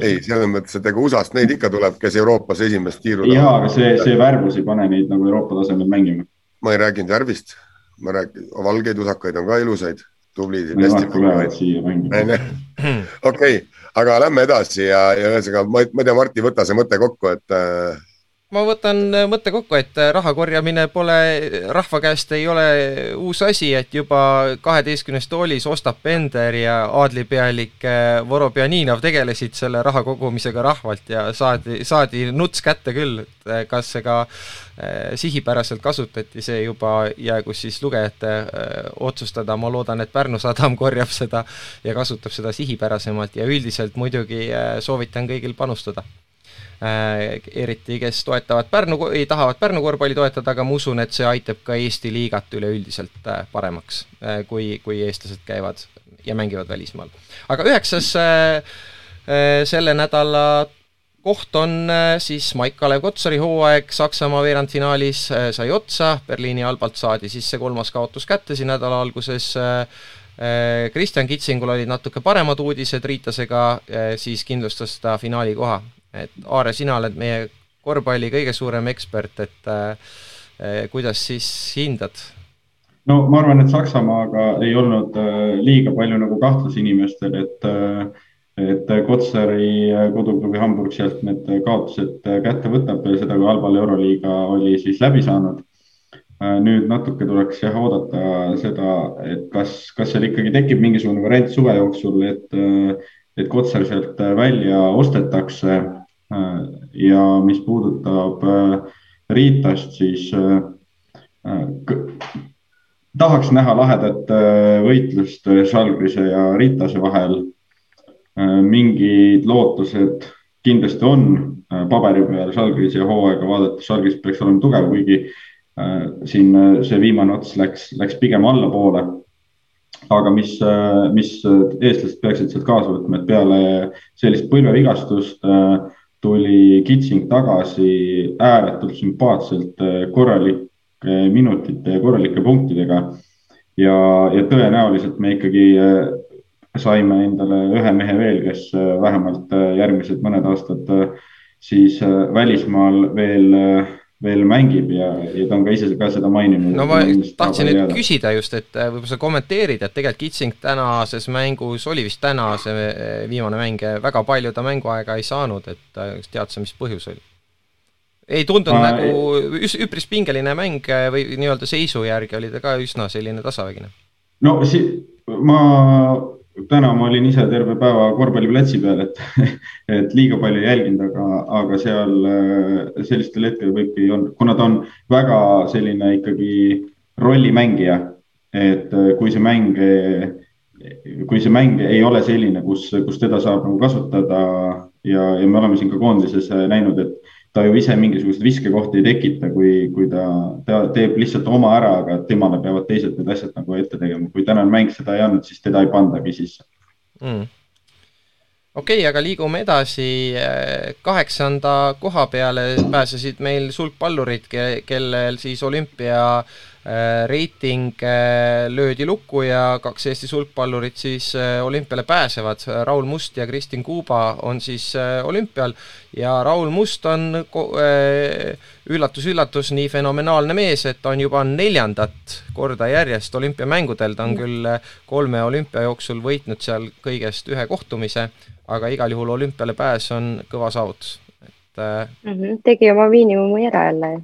ei, selles mõttes, et ega USA-st neid ikka tuleb, kes Euroopas esimest tiiru. ja, aga see, see värvus ei pane neid nagu Euroopa tasemel mängima. ma ei rääkinud värvist, ma räägin, valgeid usakaid on ka ilusaid, tublisid. okei, aga lähme edasi ja, ja ühesõnaga ma, ma ei tea, Martti, võta see mõte kokku, et äh, ma võtan äh, mõtte kokku, et äh, raha korjamine pole, rahva käest ei ole uus asi, et juba kaheteistkümnes toolis Ostap Bender ja aadlipealik äh, Vorobjaninov tegelesid selle raha kogumisega rahvalt ja saadi, saadi nuts kätte küll, et kas see ka sihipäraselt kasutati, see juba jäägu siis lugejate otsustada, ma loodan, et Pärnu Sadam korjab seda ja kasutab seda sihipärasemalt ja üldiselt muidugi soovitan kõigil panustada eriti kes toetavad Pärnu, tahavad Pärnu korvpalli toetada, aga ma usun, et see aitab ka Eesti liigat üleüldiselt äh, paremaks, äh, kui, kui eestlased käivad ja mängivad välismaal. aga üheksas selle nädala koht on siis Maik-Kalev Kotsari hooaeg Saksamaa veerandfinaalis sai otsa, Berliini albalt saadi siis see kolmas kaotus kätte siin nädala alguses. Kristjan Kitsingul olid natuke paremad uudised Riitasega, siis kindlustas ta finaali koha et Aare, sina oled meie korvpalli kõige suurem ekspert, et äh, kuidas siis hindad? no ma arvan, et Saksamaaga ei olnud äh, liiga palju nagu kahtlusi inimestel, et äh, et Kotsari äh, koduklubi Hamburg sealt need kaotused äh, kätte võtab, seda kui halval Euroliiga oli siis läbi saanud äh, nüüd natuke tuleks jah oodata seda, et kas, kas seal ikkagi tekib mingisugune variant suve jooksul, et, et Kotsar sealt välja ostetakse ja mis puudutab Ritast, siis tahaks näha lahedat võitlust Žalgirise ja Ritase vahel. mingid lootused kindlasti on paberi peal Žalgirise hooaega vaadates, Žalgiris peaks olema tugev, kuigi Äh, siin äh, see viimane ots läks, läks pigem allapoole. aga mis, äh, mis eestlased peaksid sealt kaasa võtma, et peale sellist põlvevigastust tuli Kitsing tagasi ääretult sümpaatselt korralike minutite ja korralike punktidega. ja, ja tõenäoliselt me ikkagi saime endale ühe mehe veel, kes vähemalt järgmised mõned aastad siis välismaal veel veel mängib ja, ja ta on ka ise ka seda maininud. no ma tahtsin nüüd küsida just, et äh, võib-olla sa kommenteerid, et tegelikult Kitsing tänases mängus oli vist täna see äh, viimane mäng, väga palju ta mänguaega ei saanud, et äh, kas tead sa, mis põhjus oli? ei tundunud ma... nagu üpris pingeline mäng või nii-öelda seisu järgi oli ta ka üsna selline tasavägine. no si-, ma täna ma olin ise terve päeva korvpalliplatsi peal, et, et liiga palju ei jälginud, aga, aga seal äh, sellistel hetkel võibki, kuna ta on väga selline ikkagi rollimängija, et äh, kui see mäng, kui see mäng ei ole selline, kus, kus teda saab nagu kasutada ja, ja me oleme siin ka koondises näinud, et ta ju ise mingisuguseid viskekohti ei tekita, kui, kui ta, ta teeb lihtsalt oma ära, aga temale peavad teised need asjad nagu ette tegema. kui tänane mäng seda ei andnud, siis teda ei pandagi sisse mm.. okei okay,, aga liigume edasi. kaheksanda koha peale pääsesid meil sulgpallurid, kellel siis olümpia Äh, reiting äh, löödi lukku ja kaks Eesti sulgpallurit siis äh, olümpiale pääsevad. Raul Must ja Kristin Kuuba on siis olümpial ja Raul Must on üllatus-üllatus nii fenomenaalne mees, et on juba neljandat korda järjest olümpiamängudel, ta on küll kolme olümpia jooksul võitnud seal kõigest ühe kohtumise, aga igal juhul olümpiale pääs on kõva saavutus, et mm. -hmm. tegi oma miinimumi ära jälle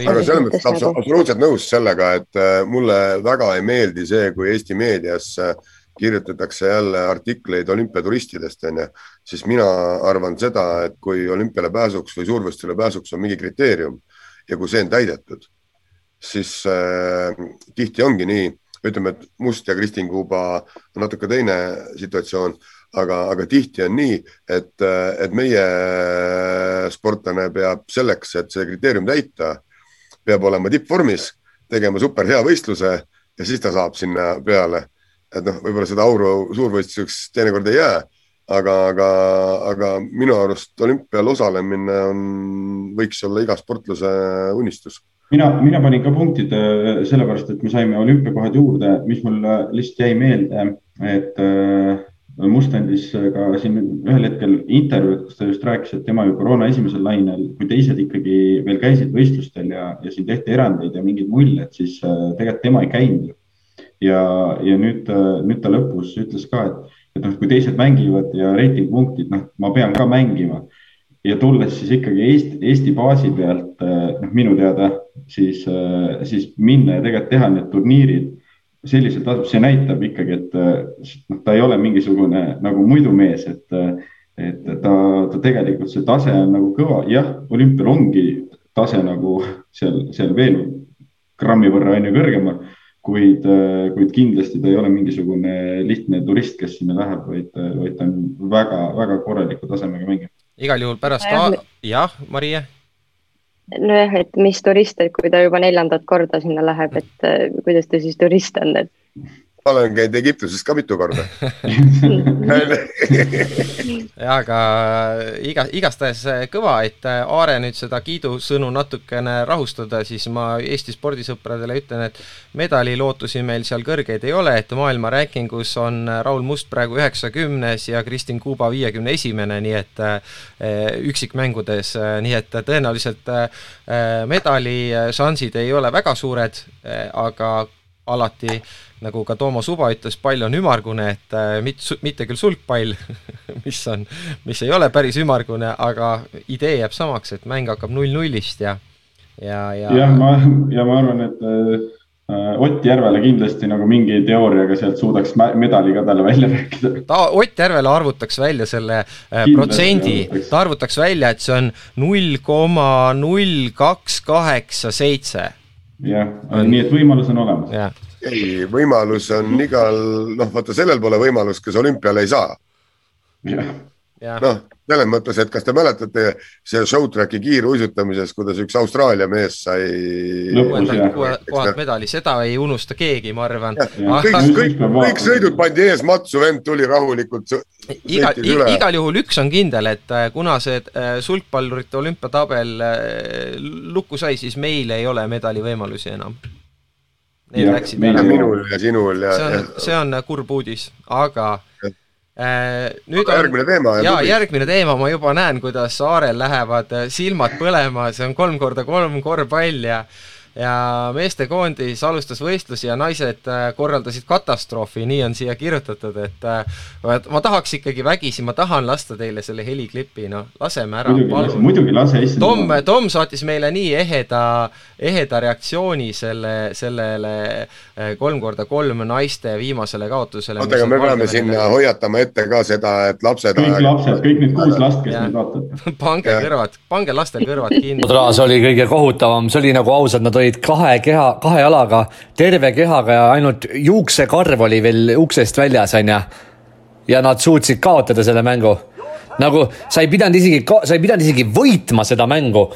aga selles mõttes absoluutselt nõus sellega, et äh, mulle väga ei meeldi see, kui Eesti meedias äh, kirjutatakse jälle artikleid olümpiaturistidest, onju, siis mina arvan seda, et kui olümpiale pääsuks või suurvõistlusele pääsuks on mingi kriteerium ja kui see on täidetud, siis äh, tihti ongi nii, ütleme, et Must ja Kristin Kuuba on natuke teine situatsioon, aga, aga tihti on nii, et, äh, et meie sportlane peab selleks, et see kriteerium täita peab olema tippvormis, tegema super hea võistluse ja siis ta saab sinna peale. et noh, võib-olla seda auru suurvõistluseks teinekord ei jää, aga, aga, aga minu arust olümpial osalemine on, võiks olla iga sportlase unistus mina, mina panin ka punktid sellepärast, et me saime olümpiakohad juurde, mis mul lihtsalt jäi meelde, et Must andis ka siin ühel hetkel intervjuud, kus ta just rääkis, et tema ju koroona esimesel lainel, kui teised ikkagi veel käisid võistlustel ja, ja siin tehti erandeid ja mingid muljed, siis äh, tegelikult tema ei käinud. ja, ja nüüd, äh, nüüd ta lõpus ütles ka, et, et noh, kui teised mängivad ja reitingpunktid, noh, ma pean ka mängima. ja tulles siis ikkagi Eesti, Eesti baasi pealt, äh, noh, minu teada siis, siis minna ja tegelikult teha need turniirid sellisel tasemel, see näitab ikkagi, et noh, ta ei ole mingisugune nagu muidu mees, et, et ta, ta tegelikult see tase on nagu kõva, jah, olümpial ongi tase nagu seal, seal veel grammi võrra on ju kõrgemal, kuid, kuid kindlasti ta ei ole mingisugune lihtne turist, kes sinna läheb, vaid, vaid ta on väga-väga korraliku tasemega mängija. igal juhul pärast, jah, Marie nojah, et mis turist, et kui ta juba neljandat korda sinna läheb, et äh, kuidas ta siis turist on, et ma olen käinud Egiptuses ka mitu korda. Jah, aga iga, igastahes kõva, et äh, Aare nüüd seda kiidusõnu natukene rahustada, siis ma Eesti spordisõpradele ütlen, et medalilootusi meil seal kõrgeid ei ole, et maailma rankingus on Raul Must praegu üheksakümnes ja Kristin Kuuba viiekümne esimene, nii et äh, üksikmängudes, nii et tõenäoliselt äh, medališansid ei ole väga suured, aga alati nagu ka Toomas Uba ütles, pall on ümmargune, et äh, mit, mitte küll sulgpall mis on, mis ei ole päris ümmargune, aga idee jääb samaks, et mäng hakkab null-nullist ja, ja, ja. jah, ma, ja ma arvan, et äh, Ott Järvele kindlasti nagu mingi teooriaga sealt suudaks medali ka talle välja rääkida. ta, Ott Järvele arvutaks välja selle äh, protsendi, ta arvutaks välja, et see on null koma null kaks kaheksa seitse. Jah, nii et võimalus on olemas. ei, võimalus on igal, noh, vaata sellel pole võimalust, kes olümpiale ei saa. noh selles mõttes, et kas te mäletate see showtrack'i kiiruisutamises, kuidas üks Austraalia mees sai. kohalt medali, seda ei unusta keegi, ma arvan. kõik, kõik, kõik sõidud pandi ees matsu, vend tuli rahulikult. igal, igal juhul üks on kindel, et äh, kuna see äh, sulgpallurite olümpiatabel äh, lukku sai, siis meil ei ole medalivõimalusi enam. Need läksid ära. minul ja sinul ja. see on, see on kurb uudis, aga Äh, nüüd on, järgmine teema. ja järgmine teema, ma juba näen, kuidas Saarel lähevad silmad põlema, see on kolm korda kolm korvpall ja ja meestekoondis alustas võistlusi ja naised äh, korraldasid katastroofi, nii on siia kirjutatud, et äh, ma tahaks ikkagi vägisi, ma tahan lasta teile selle heliklipi, noh, laseme ära, palun. muidugi lase, issand. Tom, Tom saatis meile nii eheda, eheda reaktsiooni selle, sellele äh, kolm korda kolm naiste viimasele kaotusele. oota, aga me peame sinna hoiatama ette ka seda, et lapsed. kõik lapsed, kõik need kuus last, kes meid vaatavad. pange kõrvad, pange lastel kõrvad kinni. Raas oli kõige kohutavam, see oli nagu ausalt, nad olid kahe keha, kahe jalaga, terve kehaga ja ainult juuksekarv oli veel uksest väljas, onju. ja nad suutsid kaotada selle mängu. nagu sa ei pidanud isegi, sa ei pidanud isegi võitma seda mängu.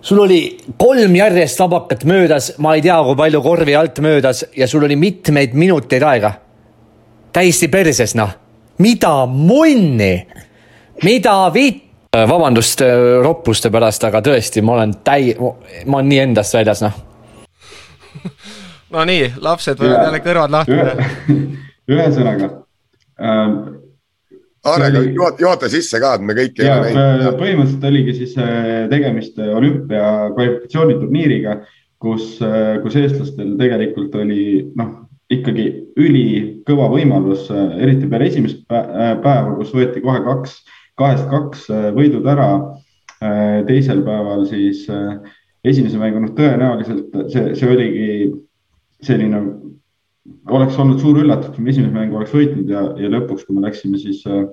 sul oli kolm järjest vabakat möödas, ma ei tea, kui palju korvi alt möödas ja sul oli mitmeid minuteid aega. täiesti perses, noh. mida munni, mida vitt vabandust äh, roppuste pärast, aga tõesti, ma olen täi-, ma olen nii endast väljas, noh. Nonii, lapsed võivad jälle kõrvad lahti teha. ühesõnaga ähm,. Aarega juhata, juhata sisse ka, et me kõiki ei ole näinud. põhimõtteliselt oligi siis äh, tegemist olümpia kvalifikatsiooniturniiriga, kus, kus eestlastel tegelikult oli noh, ikkagi ülikõva võimalus, eriti peale esimest päeva, kus võeti kohe kaks kahest kaks äh, võidud ära. Äh, teisel päeval siis äh, esimese mängu, noh, tõenäoliselt see, see oligi selline, oleks olnud suur üllatus, kui me esimese mängu oleks võitnud ja, ja lõpuks, kui me läksime siis äh,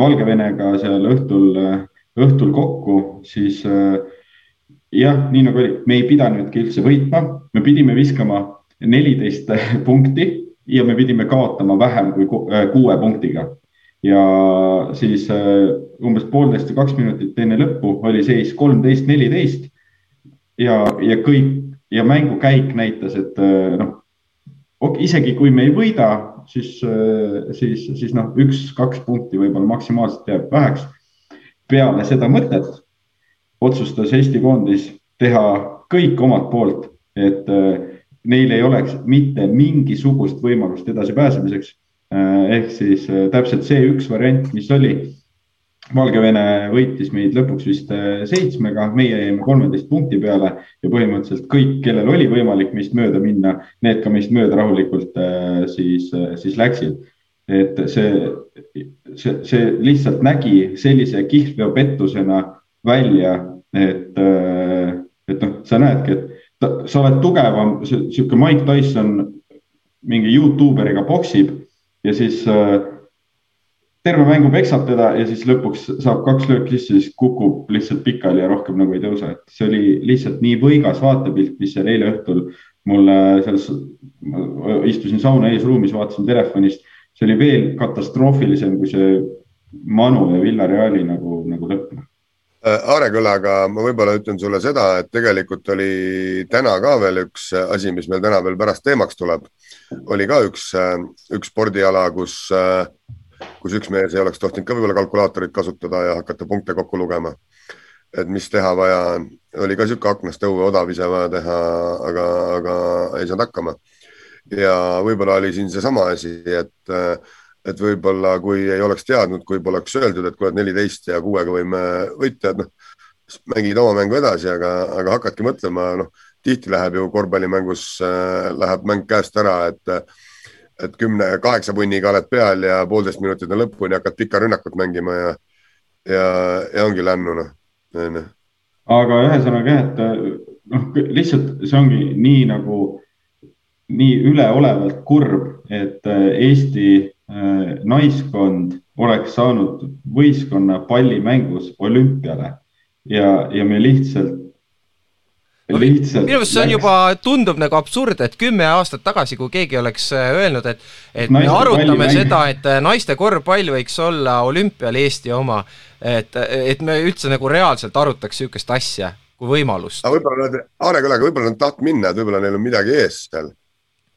Valgevenega seal õhtul õhtul kokku, siis äh, jah, nii nagu oli, me ei pidanudki üldse võitma, me pidime viskama neliteist punkti ja me pidime kaotama vähem kui kuue punktiga ja siis äh, umbes poolteist või kaks minutit enne lõppu oli seis kolmteist, neliteist. ja, ja kõik ja mängukäik näitas, et äh, noh, isegi kui me ei võida, siis, äh, siis, siis noh, üks-kaks punkti võib-olla maksimaalselt jääb väheks. peale seda mõtet otsustas Eesti koondis teha kõik omalt poolt, et neil ei oleks mitte mingisugust võimalust edasipääsemiseks ehk siis äh, täpselt see üks variant, mis oli. Valgevene võitis meid lõpuks vist äh, seitsmega, meie jäime kolmeteist punkti peale ja põhimõtteliselt kõik, kellel oli võimalik meist mööda minna, need ka meist mööda rahulikult siis, siis läksid. et see, see, see lihtsalt nägi sellise kihlveopettusena välja, et, et noh, sa näedki, et ta, sa oled tugevam, sihuke Mike Tyson mingi Youtuberiga poksib ja siis äh, terve mängu peksab teda ja siis lõpuks saab kaks lööki sisse, siis kukub lihtsalt pikali ja rohkem nagu ei tõuse, et see oli lihtsalt nii võigas vaatepilt, mis seal eile õhtul mulle selles, istusin sauna eesruumis, vaatasin telefonist, see oli veel katastroofilisem kui see Manu ja Villareali nagu, nagu lõpp äh, Aarekülaga ma võib-olla ütlen sulle seda, et tegelikult oli täna ka veel üks asi, mis meil täna veel pärast teemaks tuleb oli ka üks, äh, üks spordiala, kus, äh, kus üks mees ei oleks tohtinud ka võib-olla kalkulaatorit kasutada ja hakata punkte kokku lugema. et mis teha vaja on, oli ka niisugune aknast õue odav ise vaja teha, aga, aga ei saanud hakkama. ja võib-olla oli siin seesama asi, et, et võib-olla kui ei oleks teadnud, kui poleks öeldud, et kuule, neliteist ja kuuega võime võita, et noh, mängid oma mängu edasi, aga, aga hakkadki mõtlema, noh tihti läheb ju korvpallimängus äh,, läheb mäng käest ära, et, et kümne, kaheksa punniga oled peal ja poolteist minutit on lõpuni, hakkad pikka rünnakut mängima ja, ja, ja ongi lännu, noh. aga ühesõnaga jah, et noh, lihtsalt see ongi nii nagu, nii üleolevalt kurb, et äh, Eesti äh, naiskond oleks saanud võistkonna pallimängus olümpiale ja, ja me lihtsalt lihtsalt. minu meelest see on juba, tundub nagu absurd, et kümme aastat tagasi, kui keegi oleks äh, öelnud, et, et naiste me arutame seda, et äh, naiste korvpall võiks olla olümpial Eesti oma, et, et me üldse nagu reaalselt arutaks niisugust asja kui võimalust. aga võib-olla nad, Aare Külaga, võib-olla nad tahtnud minna, et võib-olla neil on midagi ees seal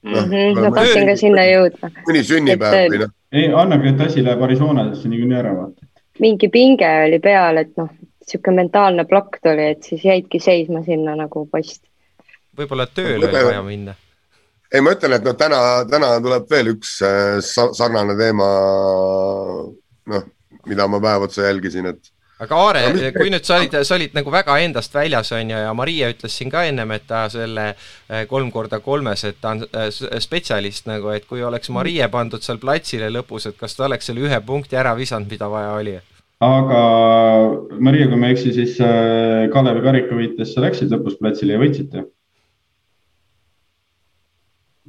no,. Mm -hmm, ma tahtsin ka sinna jõuda. mõni sünnipäev või noh. ei, annagi, et asi läheb Arizonasse niikuinii ära, vaata. mingi pinge oli peal, et noh, niisugune mentaalne plokk tuli, et siis jäidki seisma sinna nagu post. võib-olla tööle oli vaja minna. ei, ma ütlen, et noh, täna, täna tuleb veel üks äh, sarnane teema, noh, mida ma päev otsa jälgisin, et aga Aare, kui nüüd sa olid, sa olid nagu väga endast väljas, on ju, ja Maria ütles siin ka ennem, et ta selle äh, kolm korda kolmes, et ta on äh, spetsialist nagu, et kui oleks Marie pandud seal platsile lõpus, et kas ta oleks selle ühe punkti ära visanud, mida vaja oli? aga Maria, kui ma ei eksi, siis Kalevi karikavõites sa läksid lõpus platsile ja võitsite.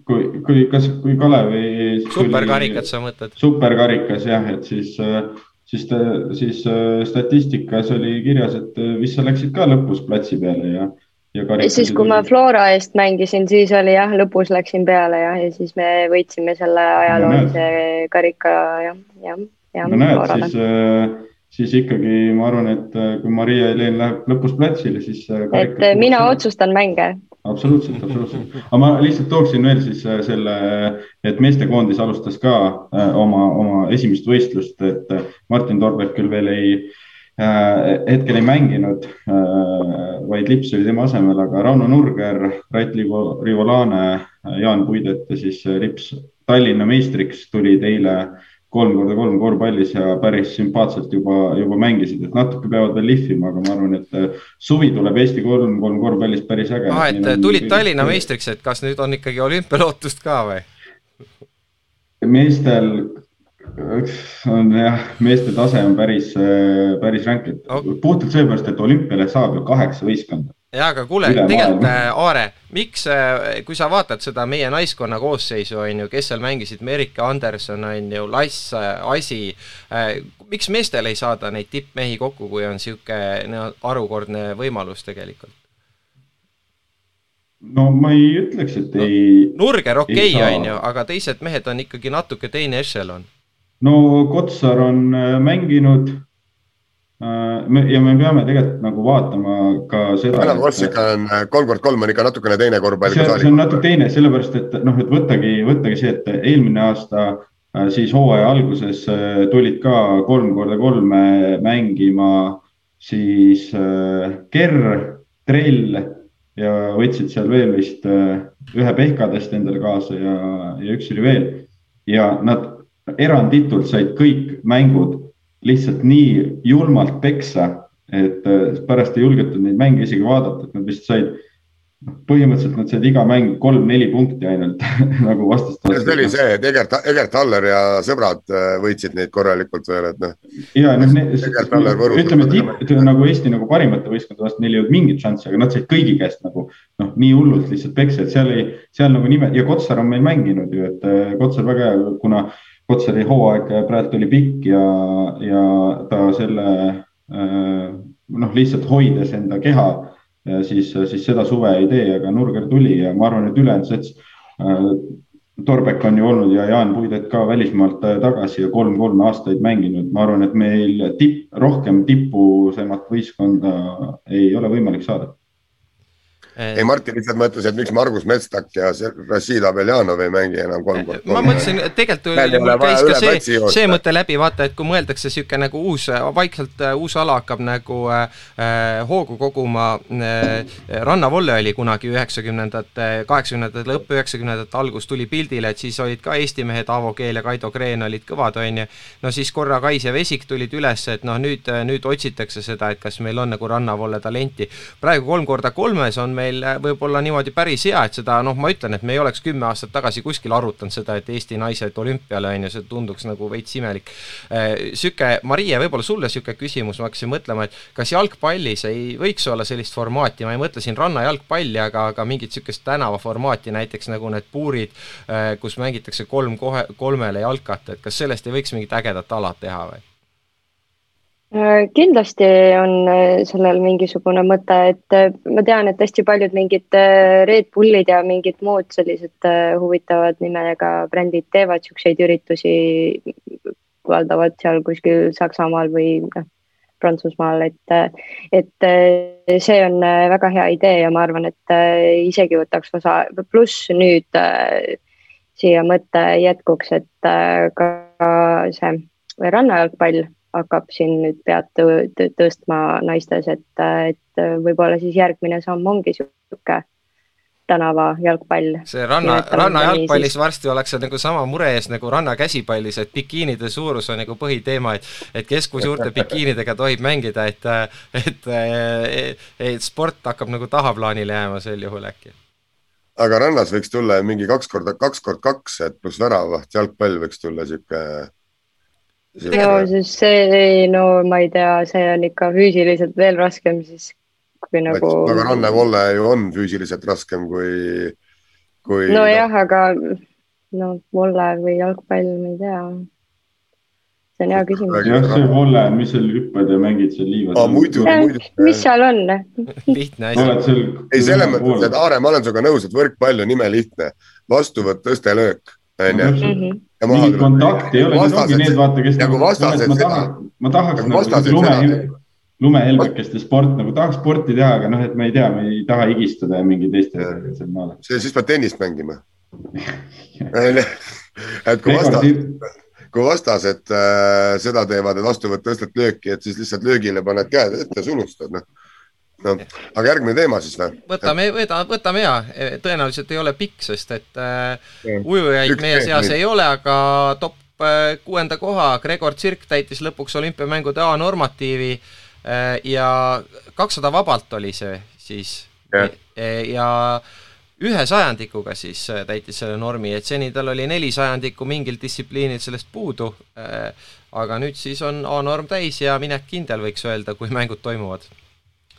kui, kui, kas, kui Kalevi. superkarikat sa mõtled? superkarikas jah, et siis, äh, siis, siis äh, statistikas oli kirjas, et vist sa läksid ka lõpus platsi peale ja ja siis, kui ma Flora eest mängisin, siis oli jah, lõpus läksin peale jah, ja siis me võitsime selle ajaloolise no, karika jah, jah. no näed, siis äh, siis ikkagi ma arvan, et äh, kui Maria-Helene läheb lõpus platsile, siis. Äh, et äh, mina selle... otsustan mänge. Absoluutselt, absoluutselt, aga ma lihtsalt tooksin veel siis selle, et meestekoondis alustas ka oma, oma esimest võistlust, et Martin Torberg küll veel ei hetkel ei mänginud, vaid Lips oli tema asemel, aga Rauno Nurger, Rait Rivolane, Jaan Puidet ja siis Lips Tallinna meistriks tulid eile kolm korda kolm korvpallis ja päris sümpaatselt juba, juba mängisid, et natuke peavad veel lihvima, aga ma arvan, et äh, suvi tuleb Eesti kolm, kolm korvpallis päris äge. ah, et on, tulid Tallinna meistriks, et kas nüüd on ikkagi olümpialootust ka või? meestel on jah, meeste tase on päris, äh, päris ränk, et okay. puhtalt seepärast, et olümpiale saab ju kaheksa võistkonda jaa, aga kuule, tegelikult äh, Aare, miks, äh, kui sa vaatad seda meie naiskonna koosseisu, on ju, kes seal mängisid, Merike Anderson, on ju, Lass, äh, Asi, miks meestel ei saada neid tippmehi kokku, kui on niisugune harukordne võimalus tegelikult? no ma ei ütleks, et no, ei. Nurger okei okay,, on ju, aga teised mehed on ikkagi natuke teine ešelon. no Kotsar on mänginud ja me peame tegelikult nagu vaatama ka seda. Venemaa klassika on äh, kolm kord kolm on ikka natukene teine korvpall. see, see on natuke teine, sellepärast et noh, et võttagi, võttagi see, et eelmine aasta äh, siis hooaja alguses tulid ka kolm korda kolme mängima siis Kerr, Trell ja võtsid seal veel vist ühe Pehkadest endale kaasa ja, ja üks oli veel. ja nad eranditult said kõik mängud lihtsalt nii julmalt peksa, et äh, pärast ei julgetud neid mänge isegi vaadata, et nad vist said, noh, põhimõtteliselt nad said iga mäng kolm-neli punkti ainult nagu vastast. see oli see, et Egert, Egert Haller ja sõbrad äh, võitsid neid korralikult veel, et noh. ja noh, ütleme, et nagu Eesti nagu parimate võistkondade vastu neil ei olnud mingit šanssi, aga nad said kõigi käest nagu noh, nii hullult lihtsalt peksa, et seal ei, seal nagu nime ja Kotsar on meil mänginud ju, et äh, Kotsar väga hea, kuna Kotsari hooaeg praegu oli pikk ja, ja ta selle äh, noh, lihtsalt hoides enda keha, siis, siis seda suve ei tee, aga Nurger tuli ja ma arvan, et ülejäänud sats äh,. Torbek on ju olnud ja Jaan Puidet ka välismaalt tagasi ja kolm-kolm aastaid mänginud, ma arvan, et meil tipp, rohkem tipusemat võistkonda ei ole võimalik saada ei, Martin lihtsalt mõtles, et miks Margus Mestak ja Rashid Abeljanov ei mängi enam kolm korda. ma mõtlesin, et tegelikult mul käis ka see, see mõte läbi, vaata, et kui mõeldakse niisugune nagu uus, vaikselt äh, uus ala hakkab nagu äh, äh, hoogu koguma äh,. rannavolle oli kunagi üheksakümnendate, kaheksakümnendate lõpp, üheksakümnendate algus tuli pildile, et siis olid ka Eesti mehed, Aavo Keel ja Kaido Kreen olid kõvad, on ju. no siis korra Kais ja Vesik tulid üles, et noh, nüüd, nüüd otsitakse seda, et kas meil on nagu rannavolle talenti. praegu kolm korda kolmes on meil meil võib-olla niimoodi päris hea, et seda noh, ma ütlen, et me ei oleks kümme aastat tagasi kuskil arutanud seda, et Eesti naised olümpiale on ju, see tunduks nagu veits imelik. Sihuke, Marie, võib-olla sulle sihuke küsimus, ma hakkasin mõtlema, et kas jalgpallis ei võiks olla sellist formaati, ma ei mõtle siin rannajalgpalli, aga, aga mingit sihukest tänavaformaati, näiteks nagu need puurid, kus mängitakse kolm kohe, kolmele jalkat, et kas sellest ei võiks mingit ägedat ala teha või? Äh, kindlasti on äh, sellel mingisugune mõte, et äh, ma tean, et hästi paljud mingid Red Bullid ja mingid muud sellised huvitavad nimega brändid teevad siukseid üritusi valdavalt seal kuskil Saksamaal või noh, Prantsusmaal, et, et see on väga hea idee ja ma arvan, et isegi võtaks osa, pluss nüüd siia mõte jätkuks, et ka see rannajalgpall hakkab siin nüüd pead tõstma naistes, et, et võib-olla siis järgmine samm ongi sihuke tänava jalgpall. see ranna, rannajalgpallis varsti ollakse nagu sama mure ees nagu rannakäsipallis, et bikiinide suurus on nagu põhiteema, et et kes kui suurte bikiinidega tohib mängida, et et, et, et sport hakkab nagu tahaplaanile jääma sel juhul äkki. aga rannas võiks tulla mingi kaks korda, kaks kord kaks, et pluss väravaht, jalgpall võiks tulla sihuke no siis see, no ma ei tea, see on ikka füüsiliselt veel raskem siis kui nagu. aga rannevolle ju on füüsiliselt raskem kui, kui. nojah no., aga no volle või jalgpall, ma ei tea. see on hea küsimus. jah, see volle, mis seal hüppad ja mängid seal liivas ah,. muidu, muidu. mis seal on? lihtne asi. ei, selles mõttes, et Aare, ma olen sinuga nõus, et võrkpall on imelihtne. vastuvõtt, tõste, löök, onju. Mhm. Mingit kontakti ei ole, need ongi need, vaata, kes nagu vastased ma tahaks, ma tahaks nagu, lume, lumehelbekeste sport nagu tahaks sporti teha, aga noh, et me ei tea, me ei taha higistada ja mingi teiste seal maal. see, siis pead tennist mängima. Et kui vastased, kui vastased äh, seda teevad, et vastu võtta tõstad lööki, et siis lihtsalt löögile paned käed ette, sulustad, noh no aga järgmine teema siis või? võtame, võtame ja, tõenäoliselt ei ole pikk, sest et äh, ujujaid meie seas ei ole, aga top äh, kuuenda koha Gregor Tsirk täitis lõpuks olümpiamängude A-normatiivi äh, ja kakssada vabalt oli see siis. Ja, e, ja ühe sajandikuga siis äh, täitis selle normi, et seni tal oli neli sajandikku mingil distsipliinil sellest puudu äh,, aga nüüd siis on A-norm täis ja minek kindel, võiks öelda, kui mängud toimuvad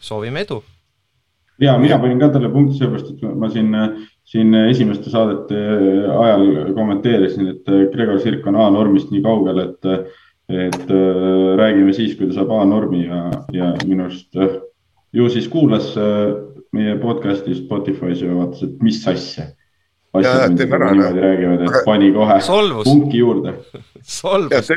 soovime edu. ja mina panin ka talle punkti sellepärast, et ma siin, siin esimeste saadete ajal kommenteerisin, et Gregor Sirk on A-normist nii kaugel, et, et räägime siis, kui ta saab A-normi ja, ja minu arust ju siis kuulas meie podcast'i Spotify's ja vaatas, et mis asja niimoodi räägivad, et pani kohe Solvus. punki juurde. solvus.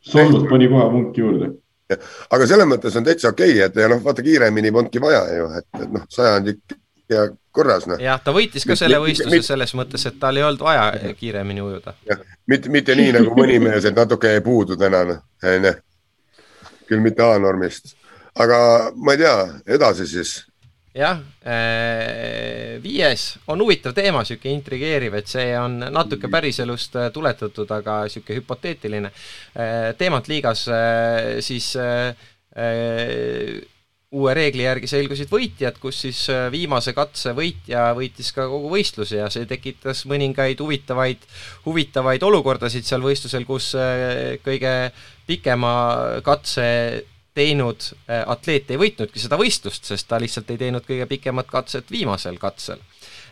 solvus, pani kohe punki juurde aga selles mõttes on täitsa okei okay,, et ja noh, vaata kiiremini polnudki vaja ju, et, et noh, sajandik ja korras noh. jah, ta võitis ka selle võistluse selles mõttes, et tal ei olnud vaja kiiremini ujuda. mitte, mitte nii nagu mõni mees, et natuke jäi puudu täna, noh, onju. küll mitte A-normist, aga ma ei tea, edasi siis jah, äh, viies on huvitav teema, niisugune intrigeeriv, et see on natuke päriselust äh, tuletatud, aga niisugune hüpoteetiline. Äh, teemat liigas siis uue reegli järgi selgusid võitjad, kus siis viimase katse võitja võitis ka kogu võistluse ja see tekitas mõningaid huvitavaid, huvitavaid olukordasid seal võistlusel, kus kõige pikema katse teinud äh, atleet ei võitnudki seda võistlust, sest ta lihtsalt ei teinud kõige pikemat katset viimasel katsel.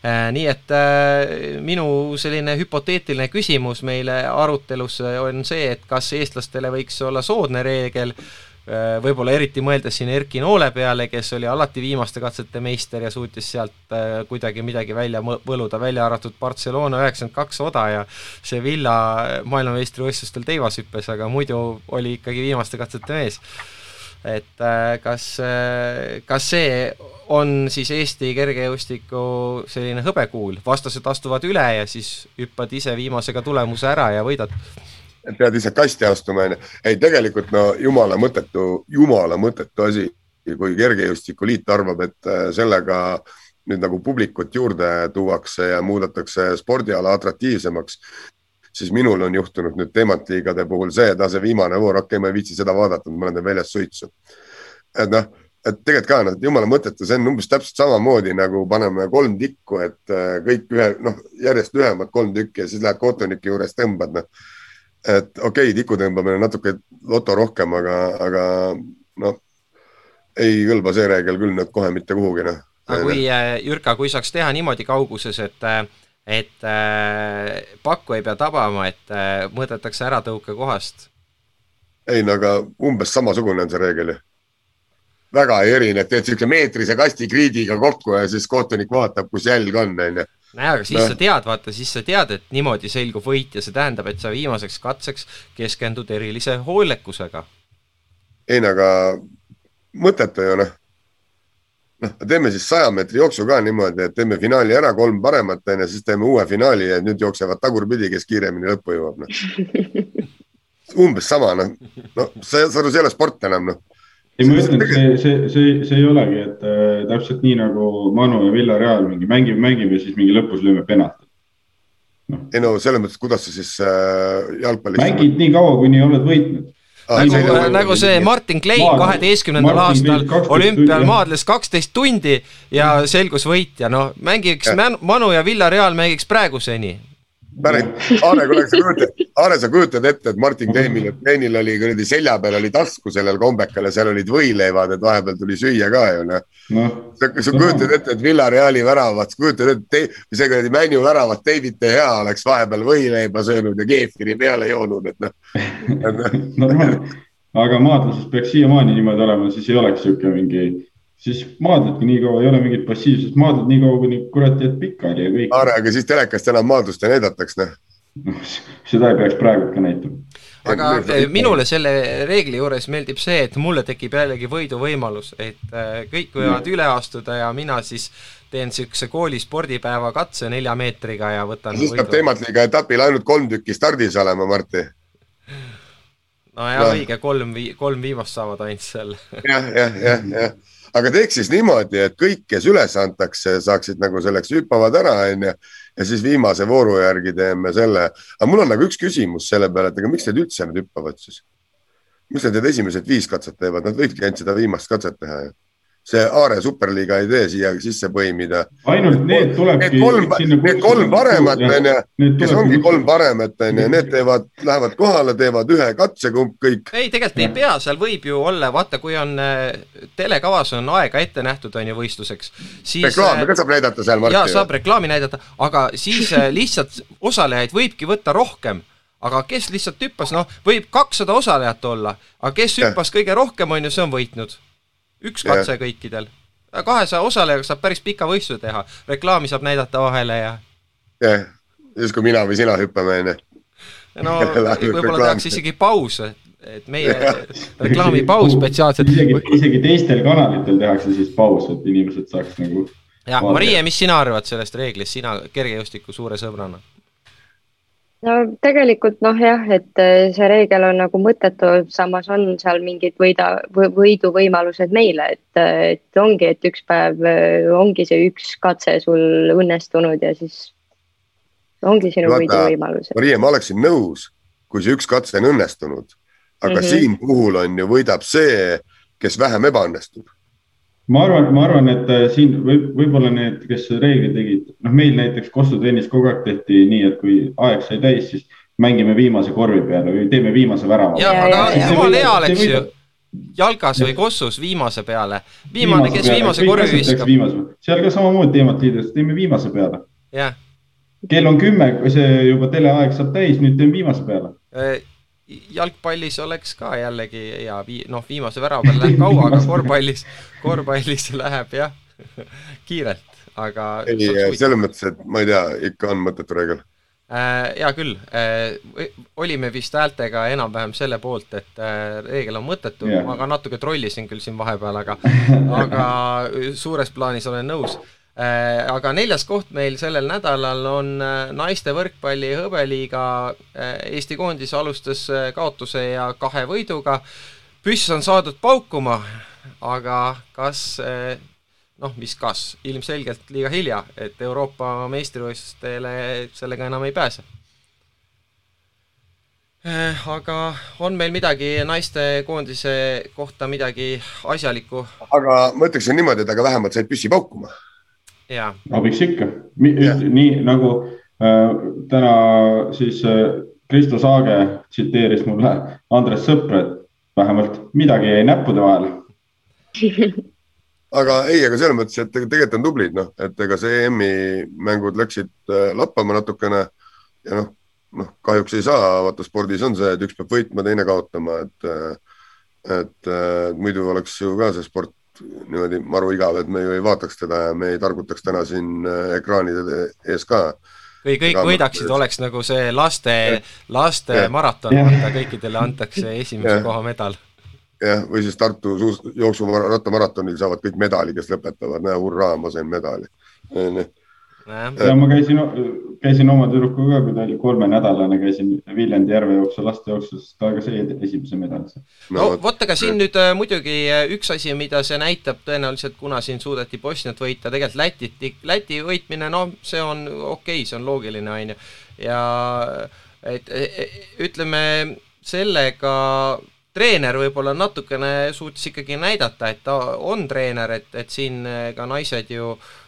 Äh, nii et äh, minu selline hüpoteetiline küsimus meile arutelusse on see, et kas eestlastele võiks olla soodne reegel, võib-olla eriti mõeldes siin Erki Noole peale, kes oli alati viimaste katsete meister ja suutis sealt kuidagi midagi välja võluda, välja arvatud Barcelona üheksakümmend kaks oda ja Sevilla maailmameistrivõistlustel teivashüppes, aga muidu oli ikkagi viimaste katsete mees et äh, kas, äh, kas see on siis Eesti kergejõustiku selline hõbekuul, vastased astuvad üle ja siis hüppad ise viimasega tulemuse ära ja võidad? pead ise kasti astuma, onju. ei, tegelikult no jumala mõttetu, jumala mõttetu asi, kui Kergejõustikuliit arvab, et äh, sellega nüüd nagu publikut juurde tuuakse ja muudetakse spordiala atraktiivsemaks siis minul on juhtunud nüüd teemantliigade puhul see, et see viimane voor, okei okay,, ma ei viitsi seda vaadata, ma olen väljas suitsu. et noh, et tegelikult ka noh, jumala mõttetu, see on umbes täpselt samamoodi nagu paneme kolm tikku, et äh, kõik ühe, noh, järjest lühemad kolm tükki ja siis lähed kohtunike juures tõmbad, noh. et okei okay,, tiku tõmbamine natuke loto rohkem, aga, aga noh, ei kõlba see reegel küll nüüd kohe mitte kuhugi, noh. aga kui, äh, Jürka, kui saaks teha niimoodi kauguses, et et äh, pakku ei pea tabama, et äh, mõõdetakse ära tõukekohast. ei no aga umbes samasugune on see reegel ju. väga ei erine, et teed siukse meetrise kasti kriidiga kokku ja siis kohtunik vaatab, kus jälg on, onju. nojah, aga siis no. sa tead, vaata, siis sa tead, et niimoodi selgub võit ja see tähendab, et sa viimaseks katseks keskendud erilise hoolekusega. ei no aga mõttetu ju noh noh, teeme siis saja meetri jooksu ka niimoodi, et teeme finaali ära, kolm paremat onju, siis teeme uue finaali ja nüüd jooksevad tagurpidi, kes kiiremini lõppu jõuab, noh. umbes sama, noh, no sa, sa aru, see ei ole sport enam, noh. ei, ma ütlen, et see, see, see, see ei olegi, et äh, täpselt nii nagu Manu ja Villareal mingi mängime, mängime, siis mingi lõpus lööme penalti no.. ei no selles mõttes, kuidas sa siis äh, jalgpallis. mängid nii kaua, kuni oled võitnud nagu, nagu see Martin Klein kaheteistkümnendal aastal olümpial maadles kaksteist tundi ja selgus võitja, no mängiks Manu ja Villareal mängiks praeguseni päris, Aare, kuule, sa kujutad, Aare, sa kujutad ette, et Martin Kleinil, Kleinil oli kuradi selja peal oli tasku sellel kombekal ja seal olid võileivad, et vahepeal tuli süüa ka ju noh. No.. sa, sa kujutad ette, et Villareali väravad, sa kujutad ette, see kuradi Männu väravat David De Gea oleks vahepeal võileiba söönud ja keefiri peale joonud, et noh. Normaalne, aga maadluses peaks siiamaani niimoodi olema, siis ei oleks niisugune mingi siis maadledki nii kaua, ei ole mingit passiivsust, maadled nii kaua, kuni kurat jääd pikali ja kõik. Aare, aga siis telekast enam maadlust ei näidataks, noh. noh, seda ei peaks praegu ka näitama. aga eh, minule selle reegli juures meeldib see, et mulle tekib jällegi võiduvõimalus, et eh, kõik võivad üle astuda ja mina siis teen niisuguse kooli spordipäeva katse nelja meetriga ja võtan siis peab teematliga etapil ainult kolm tükki stardis olema, Martti no ja no. õige, kolm, kolm viimast saavad ainult seal. jah, jah, jah, jah aga teeks siis niimoodi, et kõik, kes üles antakse, saaksid nagu selleks hüppavad ära, onju. ja siis viimase vooru järgi teeme selle, aga mul on nagu üks küsimus selle peale, et aga miks need üldse nüüd hüppavad siis? miks nad need esimesed viis katset teevad, nad võikski ainult seda viimast katset teha ju see Aare superliiga idee siia sisse põimida. ainult need tulebki. Need kolm, need kolm paremat onju, kes ongi kolm paremat onju, need teevad, lähevad kohale, teevad ühe katse kõik. ei, tegelikult ei pea, seal võib ju olla, vaata, kui on äh, telekavas on aega ette nähtud onju võistluseks, siis. reklaami äh, ka saab näidata seal. ja saab reklaami näidata, aga siis äh, lihtsalt osalejaid võibki võtta rohkem aga kes lihtsalt hüppas, noh, võib kakssada osalejat olla, aga kes hüppas kõige rohkem, on ju, see on võitnud üks katse yeah. kõikidel. kahesaja osalejaga saab päris pika võistluse teha, reklaami saab näidata vahele ja. jah yeah., justkui mina või sina hüppame, onju. no võib-olla tehakse isegi paus, et meie reklaamipaus spetsiaalselt. isegi, isegi teistel kanalitel tehakse siis paus, et inimesed saaks nagu. ja Marie, mis sina arvad sellest reeglist, sina kergejõustiku suure sõbrana? No tegelikult noh, jah, et äh, see reegel on nagu mõttetu, samas on seal mingid võida, võiduvõimalused meile, et, äh, et ongi, et üks päev äh, ongi see üks katse sul õnnestunud ja siis ongi sinu võiduvõimalus. Maria, ma oleksin nõus, kui see üks katse on õnnestunud, aga mm -hmm. siin puhul on ju, võidab see, kes vähem ebaõnnestub ma arvan, ma arvan, et äh, siin võib, võib-olla need, kes reegli tegid, noh, meil näiteks Kostu trennis kogu aeg tehti nii, et kui aeg sai täis, siis mängime viimase korvi peale või teeme viimase värava. ja, aga jumala hea oleks ju jalgas või kossus viimase peale. viimane, kes viimase korvi viskab. seal ka samamoodi teemat liides, teeme viimase peale. kell on kümme, see juba teleaeg saab täis, nüüd teeme viimase peale äh, jalgpallis oleks ka jällegi hea vii-, noh, viimase värava peal läheb kaua, aga korvpallis, korvpallis läheb jah kiirelt, aga. ei, selles mõttes, et ma ei tea, ikka on mõttetu reegel äh,. hea küll äh,, olime vist häältega enam-vähem selle poolt, et äh, reegel on mõttetu yeah., ma ka natuke trollisin küll siin vahepeal, aga aga suures plaanis olen nõus aga neljas koht meil sellel nädalal on äh, naiste võrkpalli hõbeliiga. Äh, Eesti koondis alustas kaotuse ja kahe võiduga. püss on saadud paukuma, aga kas noh, mis kas, ilmselgelt liiga hilja, et Euroopa meistrivõistlustele sellega enam ei pääse aga on meil midagi naistekoondise kohta midagi asjalikku? aga ma ütleksin niimoodi, et aga vähemalt said püssi paukuma. Abiks ikka, nii nagu äh, täna siis äh, Kristo Saage tsiteeris mulle Andres Sõpra, et vähemalt midagi jäi näppude vahele. Aga ei, aga selles mõttes, et tegelikult on tublid, noh, et ega see EM-i mängud läksid äh, lappama natukene ja noh, noh, kahjuks ei saa, vaata spordis on see, et üks peab võitma, teine kaotama, et, et muidu oleks ju ka see sport niimoodi maru igav, et me ju ei vaataks teda ja me ei targutaks täna siin ekraanide ees ka. Kui kõik võidaksid, oleks nagu see laste, laste maraton, vaata kõikidele antakse esimese koha medal. jah, või siis Tartu jooksu rattamaratonil saavad kõik medali, kes lõpetavad, näe, hurraa, ma sain medali ja ma käisin, käisin oma tüdrukuga, kui ta oli kolmenädalane, käisin Viljandi järve jooksul lastejooksus, ta ka sai esimese medali. no vot, aga siin nüüd äh, muidugi äh, üks asi, mida see näitab tõenäoliselt, kuna siin suudeti Bosniat võita, tegelikult Lätit, Läti võitmine, no see on okei okay,, see on loogiline, on ju. ja et e, e, ütleme sellega treener võib-olla natukene suutis ikkagi näidata, et ta on treener, et, et siin ka naised ju äh, Äh,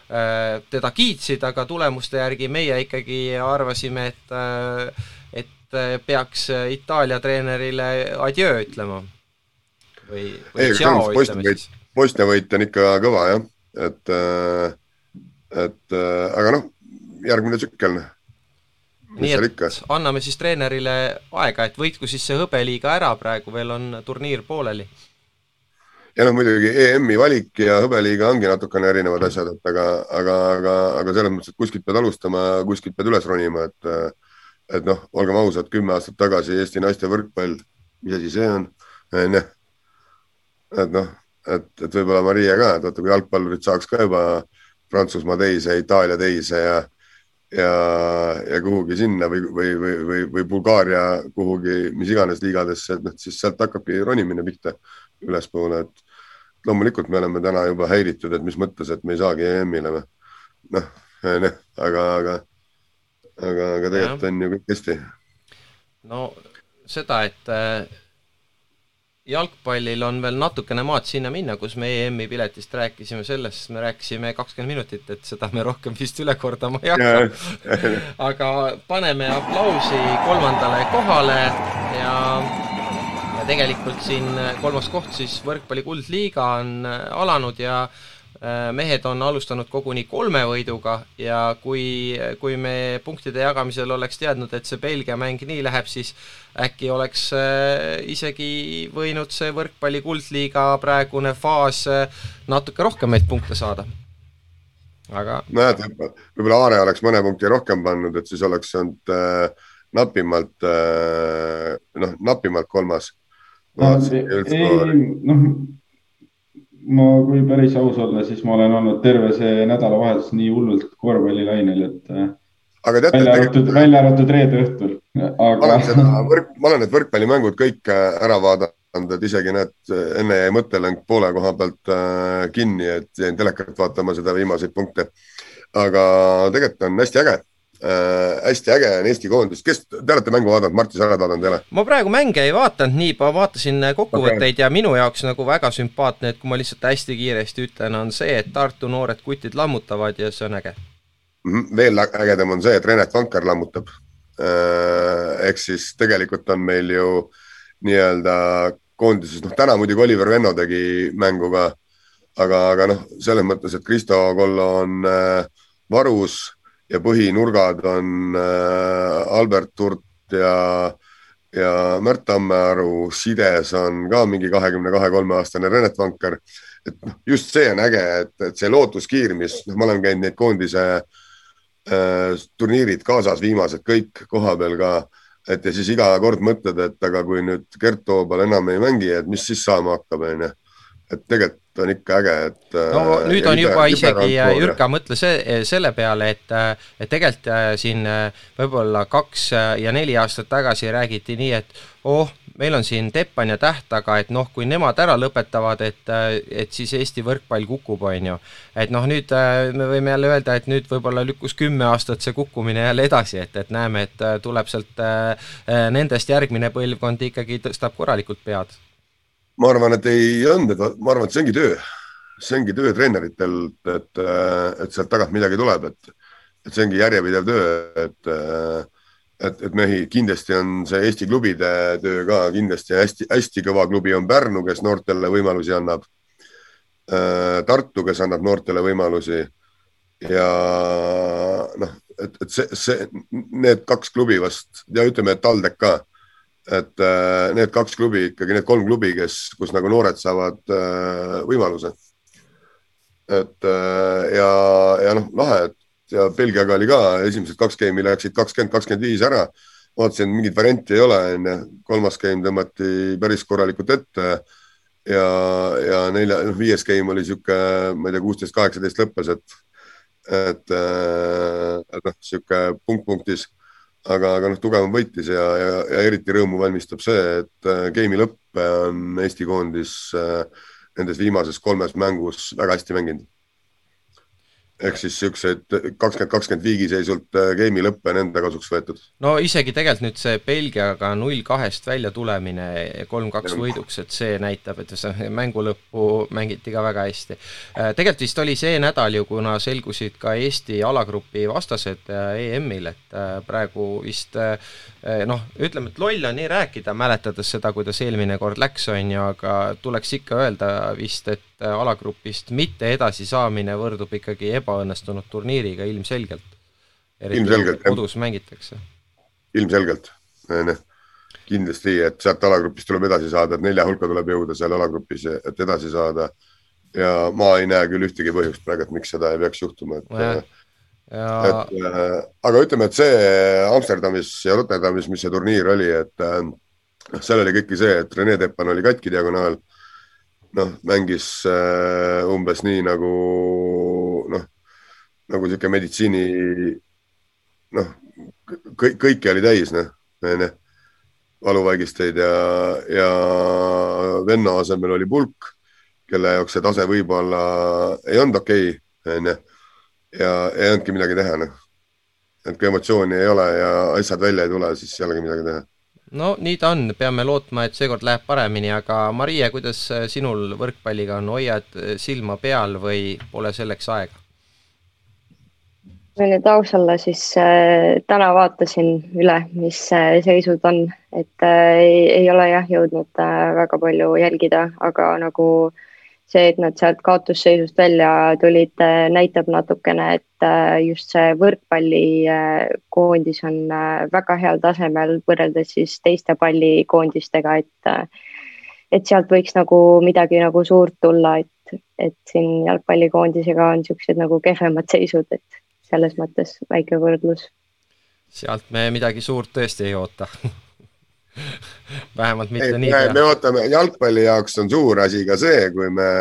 teda kiitsid, aga tulemuste järgi meie ikkagi arvasime, et äh, et äh, peaks Itaalia treenerile adjöö ütlema. või, või tšao ütleme siis. Bosnia võit on ikka kõva jah, et, et aga noh, järgmine tsükkel. nii et anname siis treenerile aega, et võitku siis see hõbeliiga ära, praegu veel on turniir pooleli ja noh, muidugi EM-i valik ja hõbeliiga ongi natukene erinevad asjad, et aga, aga, aga, aga selles mõttes, et kuskilt pead alustama, kuskilt pead üles ronima, et, et noh, olgem ausad, kümme aastat tagasi Eesti naiste võrkpall, mis asi see on, onju. et noh, et, et võib-olla Maria ka, et vaata, kui jalgpallurid saaks ka juba Prantsusmaa teise, Itaalia teise ja, ja, ja kuhugi sinna või, või, või, või, või Bulgaaria kuhugi, mis iganes liigadesse, et noh, siis sealt hakkabki ronimine pihta ülespoole, et loomulikult me oleme täna juba häiritud, et mis mõttes, et me ei saagi EM-ile või noh, aga, aga, aga, aga tegelikult on ju kõik hästi. no seda, et äh, jalgpallil on veel natukene maad sinna minna, kus me EM-i piletist rääkisime, sellest me rääkisime kakskümmend minutit, et seda me rohkem vist üle kordama ei hakka. aga paneme aplausi kolmandale kohale ja tegelikult siin äh, kolmas koht siis võrkpalli kuldliiga on äh, alanud ja äh, mehed on alustanud koguni kolme võiduga ja kui, kui me punktide jagamisel oleks teadnud, et see Belgia mäng nii läheb, siis äkki oleks isegi võinud see võrkpalli kuldliiga praegune faas natuke rohkem neid punkte saada. aga. nojah, võib-olla Aare oleks mõne punkti rohkem pannud, et siis oleks olnud äh, napimalt äh,, noh, napimalt kolmas noh, ma, kui päris aus olla, siis ma olen olnud terve see nädalavahetus nii hullult korvpallilainel, et äh, aga teate, välja arvatud, välja arvatud reede õhtul. Aga... ma olen seda võrk, ma olen need võrkpallimängud kõik äh, ära vaadanud, et isegi need enne jäi mõttelõng poole koha pealt äh, kinni, et jäin telekat vaatama seda viimaseid punkte. aga tegelikult on hästi äge äh,. hästi äge on Eesti koondis, kes, te olete mängu vaadanud, Martti, sa oled vaadanud jälle? ma praegu mänge ei vaadanud, nii, ma vaatasin äh, kokkuvõtteid okay. ja minu jaoks nagu väga sümpaatne, et kui ma lihtsalt hästi kiiresti ütlen, on see, et Tartu noored kutid lammutavad ja see on äge mm. -hmm. veel ägedam on see, et Renet Vanker lammutab äh,. ehk siis tegelikult on meil ju nii-öelda koondises, noh, täna muidugi Oliver Venno tegi mängu ka, aga, aga noh, selles mõttes, et Kristo Kollo on äh, varus ja põhinurgad on äh, Albert Turt ja, ja Märt Tammearu, sides on ka mingi kahekümne kahe, kolme aastane Renet Vanker. et noh, just see on äge, et, et see lootuskiir, mis noh, ma olen käinud neid koondise äh, turniirid kaasas, viimased kõik koha peal ka et ja siis iga kord mõtled, et aga kui nüüd Gert Toobal enam ei mängi, et mis siis saama hakkab, onju. et tegelikult on ikka äge, et. no nüüd on juba isegi Jürka mõtle see, selle peale, et, et tegelikult siin võib-olla kaks ja neli aastat tagasi räägiti nii, et oh, meil on siin Teppan ja Tähtaga, et noh, kui nemad ära lõpetavad, et, et siis Eesti võrkpall kukub, on ju. et noh, nüüd äh, me võime jälle öelda, et nüüd võib-olla lükkus kümme aastat see kukkumine jälle edasi, et, et näeme, et äh, tuleb sealt äh, nendest järgmine põlvkond ikkagi tõstab korralikult pead. Ma arvan, et ei olnud, ma arvan, et see ongi töö, see ongi töö treeneritel, et, et sealt tagant midagi tuleb, et, et see ongi järjepidev töö, et et, et mehi, kindlasti on see Eesti klubide töö ka kindlasti hästi-hästi kõva klubi on Pärnu, kes noortele võimalusi annab. Tartu, kes annab noortele võimalusi. ja noh, et, et see, see, need kaks klubi vast ja ütleme, et TalTech ka. Et äh, need kaks klubi ikkagi, need kolm klubi, kes, kus nagu noored saavad äh, võimaluse. et ja, ja noh, lahe, et ja Belgiaga oli ka, esimesed kaks game'i läksid kakskümmend, kakskümmend viis ära. vaatasin, mingit varianti ei ole, onju. kolmas game tõmmati päris korralikult ette. ja, ja nelja, noh, viies game oli sihuke, ma ei tea, kuusteist, kaheksateist lõppes, et, et, et noh, sihuke punkt punktis. Aga, aga noh, tugevam võitis ja, ja, ja eriti rõõmu valmistab see, et äh, game'i lõppe on Eesti koondis äh, nendes viimases kolmes mängus väga hästi mänginud ehk siis siukseid kakskümmend, kakskümmend viigiseisult äh, game'i lõppe on enda kasuks võetud. no isegi tegelikult nüüd see Belgiaga null kahest välja tulemine kolm-kaks võiduks, et see näitab, et mängu lõppu mängiti ka väga hästi. Äh, tegelikult vist oli see nädal ju, kuna selgusid ka Eesti alagrupi vastased äh, EM-il, et praegu vist noh, ütleme, et loll on nii rääkida, mäletades seda, kuidas eelmine kord läks, on ju, aga tuleks ikka öelda vist, et alagrupist mitte edasisaamine võrdub ikkagi ebaõnnestunud turniiriga ilmselgelt. ilmselgelt, jah. kodus mängitakse. ilmselgelt, noh, kindlasti, et sealt alagrupist tuleb edasi saada, et nelja hulka tuleb jõuda seal alagrupis, et edasi saada. ja ma ei näe küll ühtegi põhjust praegu, et miks seda ei peaks juhtuma, et ja ja... et äh, aga ütleme, et see Amsterdamis ja Rotterdamis, mis see turniir oli, et äh, seal oli ikkagi see, et Rene Teppan oli katki diagonaal noh, mängis äh, umbes nii nagu noh, nagu sihuke meditsiini noh, kõik, kõiki oli täis, noh, onju, valuvaigisteid ja, ja venna asemel oli pulk, kelle jaoks see tase võib-olla ei olnud okei okay,, onju, ja ei olnudki midagi teha, noh. et kui emotsiooni ei ole ja asjad välja ei tule, siis ei olegi midagi teha no nii ta on, peame lootma, et seekord läheb paremini, aga Marie, kuidas äh, sinul võrkpalliga on, hoiad äh, silma peal või pole selleks aega? kui nüüd aus olla, siis äh, täna vaatasin üle, mis äh, seisud on, et äh, ei, ei ole jah jõudnud äh, väga palju jälgida, aga nagu äh, see, et nad sealt kaotusseisust välja tulid, äh, näitab natukene, et äh, just see võrkpallikoondis äh, on väga heal tasemel võrreldes siis teiste pallikoondistega, et et sealt võiks nagu midagi nagu suurt tulla, et, et siin jalgpallikoondisega on niisugused nagu kehvemad seisud, et selles mõttes väike võrdlus. sealt me midagi suurt tõesti ei oota vähemalt mitte ei, nii pea. me ootame, jalgpalli jaoks on suur asi ka see, kui me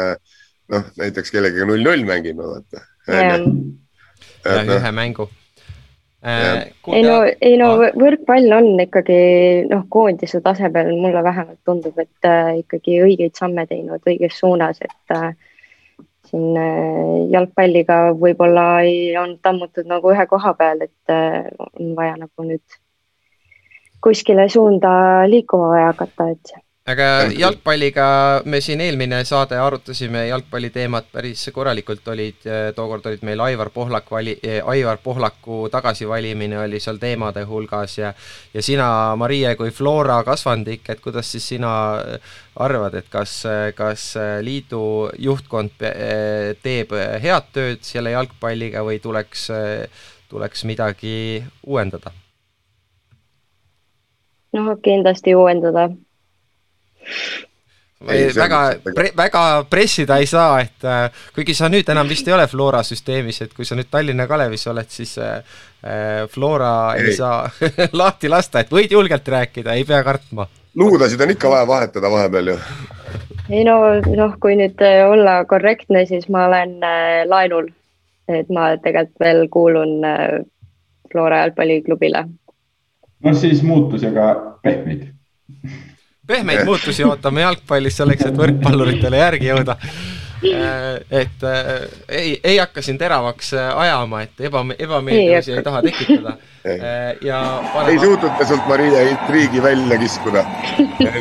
noh, näiteks kellegagi null-null mängime, vaata. jah, noh. ühe mängu äh,. ei no, ei no võrkpall on ikkagi noh, koondise tasemel mulle vähemalt tundub, et äh, ikkagi õigeid samme teinud õiges suunas, et äh, siin äh, jalgpalliga võib-olla ei olnud tammutud nagu ühe koha peal, et äh, on vaja nagu nüüd kuskile suunda liikuma vaja hakata, et aga jalgpalliga me siin eelmine saade arutasime jalgpalli teemat päris korralikult, olid, tookord olid meil Aivar Pohlak vali-, Aivar Pohlaku tagasivalimine oli seal teemade hulgas ja ja sina, Marie, kui Flora kasvandik, et kuidas siis sina arvad, et kas, kas liidu juhtkond teeb head tööd selle jalgpalliga või tuleks, tuleks midagi uuendada? Noh, kindlasti uuendada. Väga väga pressida ei saa, et äh, kuigi sa nüüd enam vist ei ole Flora süsteemis, et kui sa nüüd Tallinna Kalevis oled, siis äh, äh Flora ei, ei saa lahti lasta, et võid julgelt rääkida, ei pea kartma. luudasid on ikka vaja vahetada vahepeal ju ei no noh, kui nüüd äh, olla korrektne, siis ma olen äh, laenul. et ma tegelikult veel kuulun äh, Flora jalgpalliklubile. Noh, siis muutusi, aga pehmeid. pehmeid muutusi ootame jalgpallis selleks, et võrkpalluritele järgi jõuda et äh, ei, ei hakka siin teravaks ajama, et eba, ebameeldivusi ei, ei taha tekitada. Äh, ja paneme... ei suutnud te sult Maria intriigi välja kiskuda.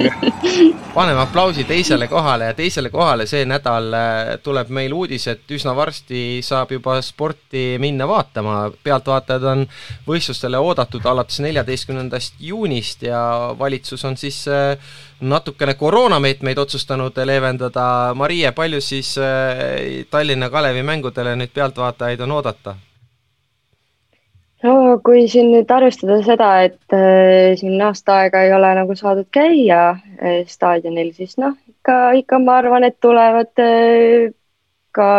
Paneme aplausi teisele kohale ja teisele kohale see nädal äh, tuleb meil uudis, et üsna varsti saab juba sporti minna vaatama. pealtvaatajad on võistlustele oodatud alates neljateistkümnendast juunist ja valitsus on siis äh, natukene koroonameetmeid otsustanud leevendada. Marie, palju siis Tallinna Kalevi mängudele nüüd pealtvaatajaid on oodata? no kui siin nüüd arvestada seda, et äh, siin aasta aega ei ole nagu saadud käia äh, staadionil, siis noh, ikka, ikka ma arvan, et tulevad äh, ka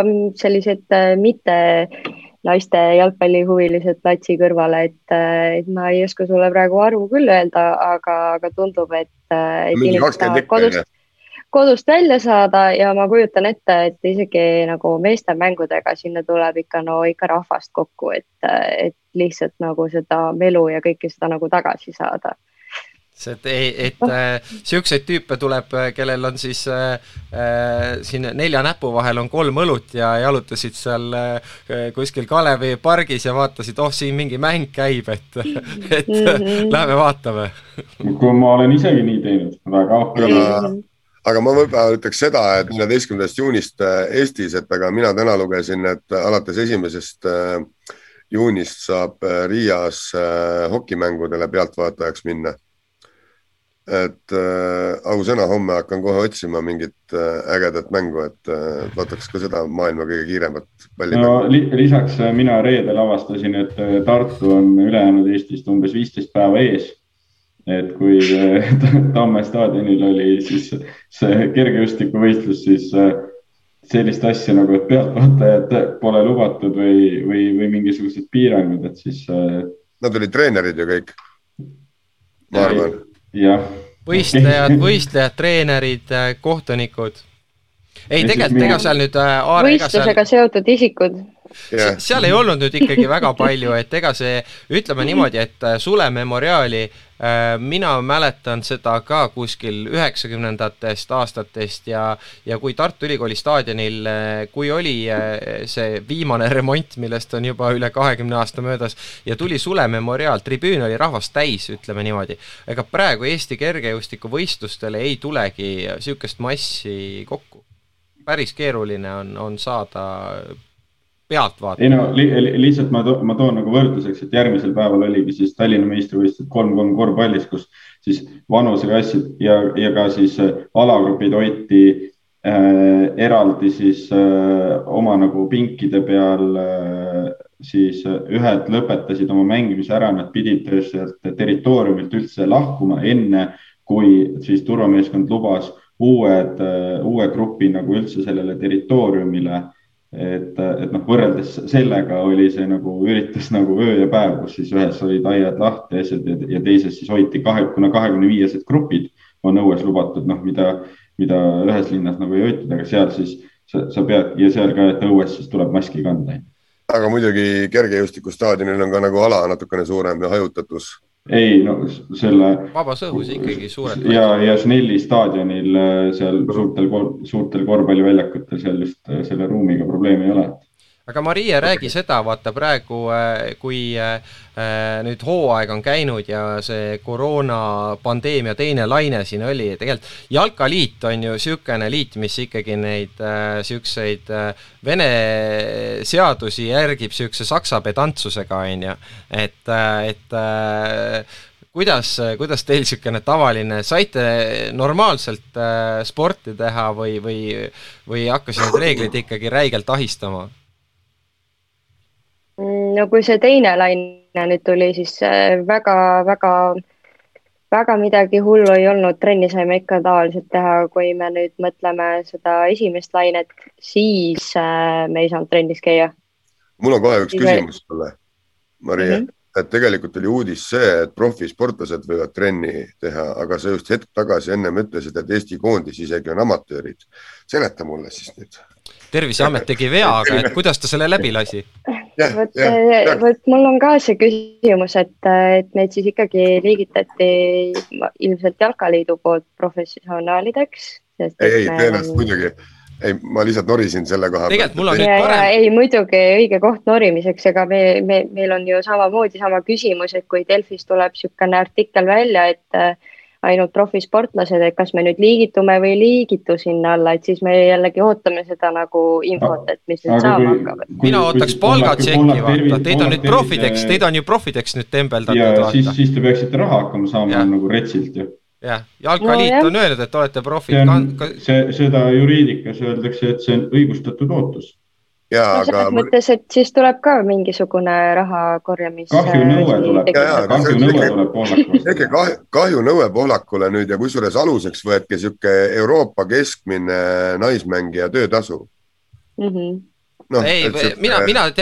sellised äh, mitte naiste jalgpallihuvilised platsi kõrvale, et, äh, et ma ei oska sulle praegu arvu küll öelda, aga, aga tundub, et, äh, et inimesed tahavad kodust kodust välja saada ja ma kujutan ette, et isegi nagu meeste mängudega sinna tuleb ikka no ikka rahvast kokku, et, et lihtsalt nagu seda melu ja kõike seda nagu tagasi saada see, et, et oh. äh, siukseid tüüpe tuleb, kellel on siis äh, äh, siin nelja näpu vahel on kolm õlut ja jalutasid seal äh, kuskil Kalevi pargis ja vaatasid, oh siin mingi mäng käib, et, et mm -hmm. lähme vaatame. kui ma olen isegi nii teinud, väga ahne aga ma võib-olla ütleks seda, et neljateistkümnendast juunist äh, Eestis, et aga mina täna lugesin, et alates esimesest äh, juunist saab äh, Riias hokimängudele pealtvaatajaks minna. Et äh, ausõna, homme hakkan kohe otsima mingit äh, ägedat mängu, et äh, vaataks ka seda maailma kõige kiiremat pallimängu. no li lisaks mina reedel avastasin, et Tartu on ülejäänud Eestist umbes viisteist päeva ees et kui äh, Tamme staadionil oli siis see kergejõustikuvõistlus, siis äh, sellist asja nagu, et pealtvaatajad pole lubatud või, või, või mingisugused piirangud, et siis. Äh, Nad olid treenerid ju kõik, ma arvan. Võistlejad, võistlejad, treenerid, kohtunikud. ei, tegelikult ega seal nüüd. võistlusega seal... seotud isikud Yeah. seal ei olnud nüüd ikkagi väga palju, et ega see, ütleme niimoodi, et äh, Sule memoriaali äh, mina mäletan seda ka kuskil üheksakümnendatest aastatest ja, ja kui Tartu Ülikooli staadionil, äh, kui oli see viimane remont, millest on juba üle kahekümne aasta möödas ja tuli Sule memoriaal, tribüün oli rahvast täis, ütleme niimoodi. ega praegu Eesti kergejõustikuvõistlustele ei tulegi niisugust massi kokku. päris keeruline on, on saada pealtvaataja. ei no li, li, lihtsalt ma, to, ma toon nagu võrdluseks, et järgmisel päeval oligi siis Tallinna meistrivõistlused kolm-kolm korvpallis, kus siis vanuseklassid ja, ja ka siis äh, alagrupid hoiti äh, eraldi siis äh, oma nagu pinkide peal äh, siis äh, ühed lõpetasid oma mängimise ära, nad pidid sealt territooriumilt üldse lahkuma, enne kui siis turvameeskond lubas uued, uue grupi nagu üldse sellele territooriumile et, et noh, võrreldes sellega oli see nagu üritus nagu öö ja päev, kus siis ühes olid aiad lahti asjad ja, ja teises siis hoiti kahe, kuna kahekümne viiesed grupid on õues lubatud, noh, mida, mida ühes linnas nagu ei hoitud, aga seal siis sa, sa pead ja seal ka, et õues siis tuleb maski kanda. aga muidugi kergejõustikustaadionil on ka nagu ala natukene suurem ja hajutatus ei, no selle. vabas õhus ikkagi suured. ja, ja Schnelli staadionil äh, seal suurtel, suurtel korvpalliväljakutel seal just äh, selle ruumiga probleemi ei ole aga Maria, räägi seda, vaata praegu, äh, kui äh, nüüd hooaeg on käinud ja see koroonapandeemia teine laine siin oli, tegelikult Jalkaliit on ju niisugune liit, mis ikkagi neid niisuguseid äh, Vene seadusi järgib niisuguse saksa pedantsusega, on ju, et, et kuidas, kuidas teil niisugune tavaline, saite normaalselt äh, sporti teha või, või, või hakkasid need reeglid ikkagi räigelt ahistama? Mm, no kui see teine laine nüüd tuli, siis väga-väga, äh, väga midagi hullu ei olnud, trenni saime ikka tavaliselt teha, kui me nüüd mõtleme seda esimest lainet, siis äh, me ei saanud trennis käia. mul on kohe üks küsimus sulle, Maria mm. -hmm. et tegelikult oli uudis see, et profisportlased võivad trenni teha, aga sa just hetk tagasi ennem ütlesid, et Eesti koondis isegi on amatöörid. seleta mulle siis nüüd. terviseamet tegi vea, aga et kuidas ta selle läbi lasi? vot, vot mul on ka see küsimus, et, et neid siis ikkagi liigitati ilmselt Jalkaliidu poolt professionaalideks. ei, ei, tõenäoliselt muidugi ei, ma lihtsalt norisin selle koha pealt. on ei, muidugi õige koht norimiseks, ega me, me, meil on ju samamoodi sama küsimus, et kui Delfis tuleb niisugune artikkel välja, et äh, ainult profisportlased, et kas me nüüd liigitume või ei liigitu sinna alla, et siis me jällegi ootame seda nagu infot, et mis nüüd saama hakkab. mina ootaks palgatšekki, vaata, teid on nüüd profideks, teid on ju profideks nüüd tembeldatud. ja siis, siis te peaksite raha hakkama saama ja. nagu retsilt ju jah, jalkaliit no, on öelnud, et olete profid. see on, see, seda juriidikas öeldakse, et see on õigustatud ootus. Ja, no selles aga... mõttes, et siis tuleb ka mingisugune raha korjamis. kahjunõue tuleb, kahjunõue tuleb poolakule. tehke kahjunõue poolakule nüüd ja kusjuures aluseks võetke sihuke Euroopa keskmine naismängija töötasu mm. -hmm no,. ei, mina, mina,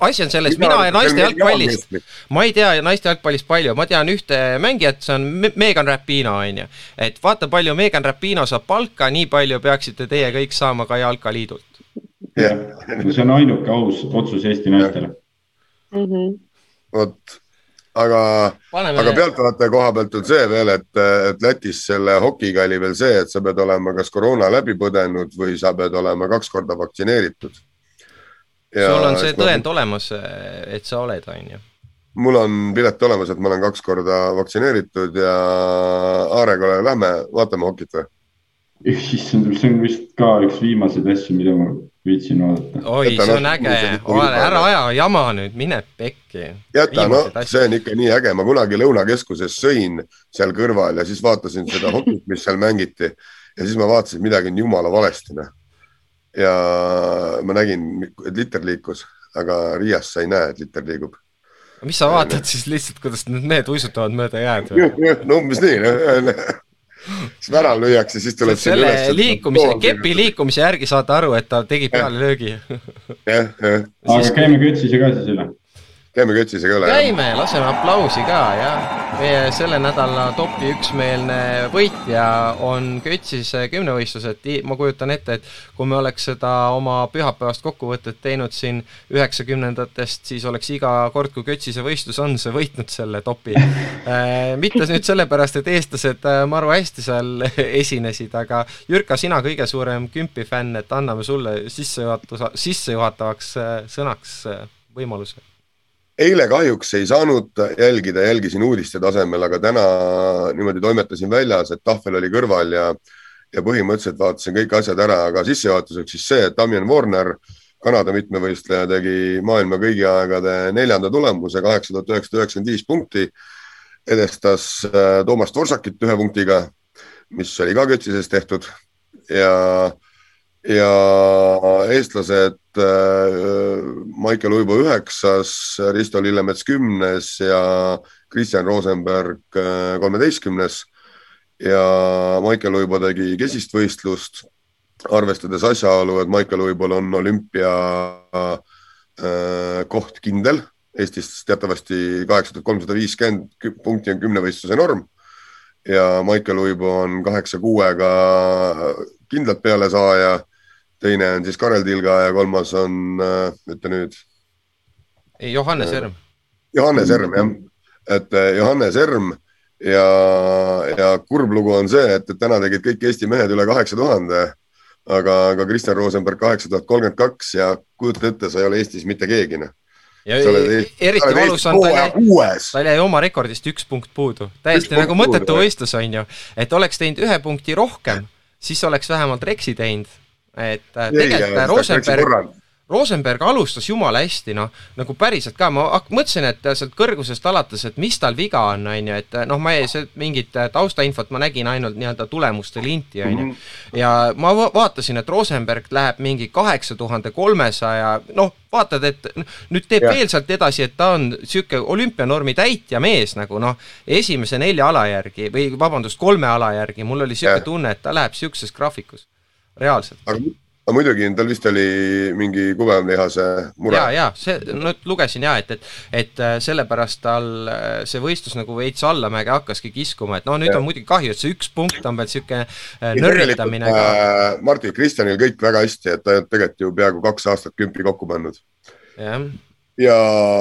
asi on selles, mina ja naiste jalgpallist, ma ei tea naiste jalgpallist palju, ma tean ühte mängijat, see on Megan Rapino, on ju. et vaata, palju Megan Rapino saab palka, nii palju peaksite teie kõik saama ka jalkaliidult. Jah, see on ainuke aus otsus Eesti naistele. -hmm.. vot aga, aga pealtvaataja koha pealt on see veel, et, et Lätis selle hokiga oli veel see, et sa pead olema kas koroona läbi põdenud või sa pead olema kaks korda vaktsineeritud. Sul on see tõend ma... olemas, et sa oled, on ju? mul on pilet olemas, et ma olen kaks korda vaktsineeritud ja Aarega lähme vaatame hokit või? issand, see on vist ka üks viimaseid asju, mida ma viitsin vaadata. oi, see on äge, ära aja jama nüüd, mine pekki. jäta, no see on ikka nii äge, ma kunagi Lõunakeskuses sõin seal kõrval ja siis vaatasin seda hokit, mis seal mängiti ja siis ma vaatasin, et midagi on jumala valesti, noh ja ma nägin, et liter liikus, aga Riias sa ei näe, et liter liigub. mis sa vaatad ja, siis lihtsalt, kuidas need mehed uisutavad mööda jääd? no umbes nii, noh siis värav lüüakse, siis tuleb selle liikumise, kepi liikumise järgi saate aru, et ta tegi pealelöögi. jah, jah. aga käime kötsis ka siis üle käime kötsise ka üle. käime, laseme aplausi ka ja meie selle nädala topi üksmeelne võitja on kötsise kümnevõistlused. ma kujutan ette, et kui me oleks seda oma pühapäevast kokkuvõtet teinud siin üheksakümnendatest, siis oleks iga kord, kui kötsise võistlus on, see võitnud selle topi äh, mitte nüüd sellepärast, et eestlased äh, maru hästi seal esinesid, aga Jürka, sina kõige suurem kümpi fänn, et anname sulle sissejuhatus, sissejuhatavaks äh, sõnaks võimaluse eile kahjuks ei saanud jälgida, jälgisin uudiste tasemel, aga täna niimoodi toimetasin väljas, et tahvel oli kõrval ja, ja põhimõtteliselt vaatasin kõik asjad ära, aga sissejuhatuseks siis see, et Damien Warner, Kanada mitmevõistleja, tegi maailma kõigi aegade neljanda tulemuse, kaheksa tuhat üheksasada üheksakümmend viis punkti. edestas äh, Toomas Torsakit ühe punktiga, mis oli ka kötsises tehtud ja ja eestlased äh, Maicel Uibo üheksas, Risto Lillemets kümnes ja Kristjan Rosenberg äh, kolmeteistkümnes. ja Maicel Uibo tegi kesist võistlust, arvestades asjaolu, et Maicel Uibol on olümpia äh, koht kindel. Eestis teatavasti kaheksa tuhat kolmsada viiskümmend punkti on kümnevõistluse norm ja Maicel Uibo on kaheksa kuuega kindlalt pealesaaja teine on siis Karel Tilga ja kolmas on, äh, ütle nüüd. Johannes Erm. Johannes Erm jah, et äh, Johannes Erm ja, ja kurb lugu on see, et, et täna tegid kõik Eesti mehed üle kaheksa tuhande. aga, aga Kristjan Rosenberg kaheksa tuhat kolmkümmend kaks ja kujuta ette, sa ei ole Eestis mitte keegi noh ja eriti valus on, tal jäi oma rekordist üks punkt puudu, täiesti üks nagu mõttetu võistlus on ju, et oleks teinud ühe punkti rohkem, siis oleks vähemalt Reksi teinud et äh, tegelikult Rosenberg, Rosenberg alustas jumala hästi, noh, nagu päriselt ka, ma mõtlesin, et sealt kõrgusest alates, et mis tal viga on, on ju, et noh, ma ei, mingit taustainfot ma nägin ainult nii-öelda tulemuste linti, on ju. Mhm. ja ma vaatasin, et Rosenberg läheb mingi kaheksa tuhande kolmesaja, noh, vaatad, et nüüd teeb ja. veel sealt edasi, et ta on niisugune olümpianormi täitja mees nagu noh, esimese nelja ala järgi või vabandust, kolme ala järgi, mul oli niisugune tunne, et ta läheb niisuguses graafikus reaalselt. aga muidugi tal vist oli mingi kuvemelihase mure. ja, ja see, no lugesin ja et, et, et äh, sellepärast tal äh, see võistlus nagu veits allamäge hakkaski kiskuma, et no nüüd ja. on muidugi kahju, et see üks punkt on veel sihuke äh, nörritamine ka. Martin Kristjanil kõik väga hästi, et ta on tegelikult ju peaaegu kaks aastat kümpi kokku pannud. jah ja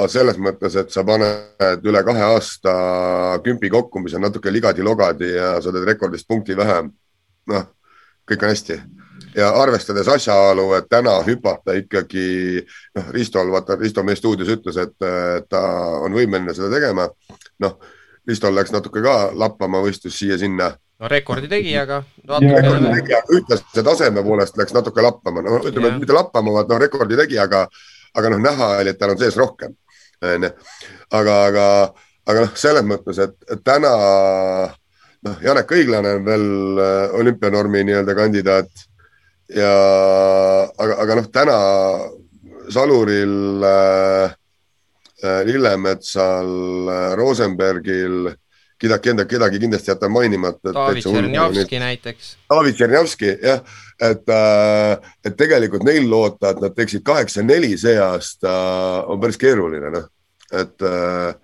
selles mõttes, et sa paned üle kahe aasta kümpi kokku, mis on natuke ligadi-logadi ja sa teed rekordist punkti vähem. noh, kõik on hästi ja arvestades asjaolu, et täna hüpata ikkagi noh, Ristol, vaata Risto meie stuudios ütles, et ta on võimeline seda tegema. noh, Ristol läks natuke ka lappama võistlus siia-sinna. no rekordi tegi, aga. ütles, see taseme poolest läks natuke lappama, no ütleme, mitte lappama, vaid noh, rekordi tegi, aga, aga noh, näha oli, et tal on sees rohkem. onju, aga, aga, aga noh, selles mõttes, et, et täna noh, Janek Õiglane on veel äh, olümpianormi nii-öelda kandidaat ja aga, aga noh, täna Saluril äh,, äh Lillemetsal äh,, Rosenbergil, kedagi, kedagi kindlasti jätan mainimata. David Tšernjavski näiteks. David Tšernjavski jah, et äh,, et tegelikult neil loota, et nad teeksid kaheksa-neli see aasta on päris keeruline, noh, et äh,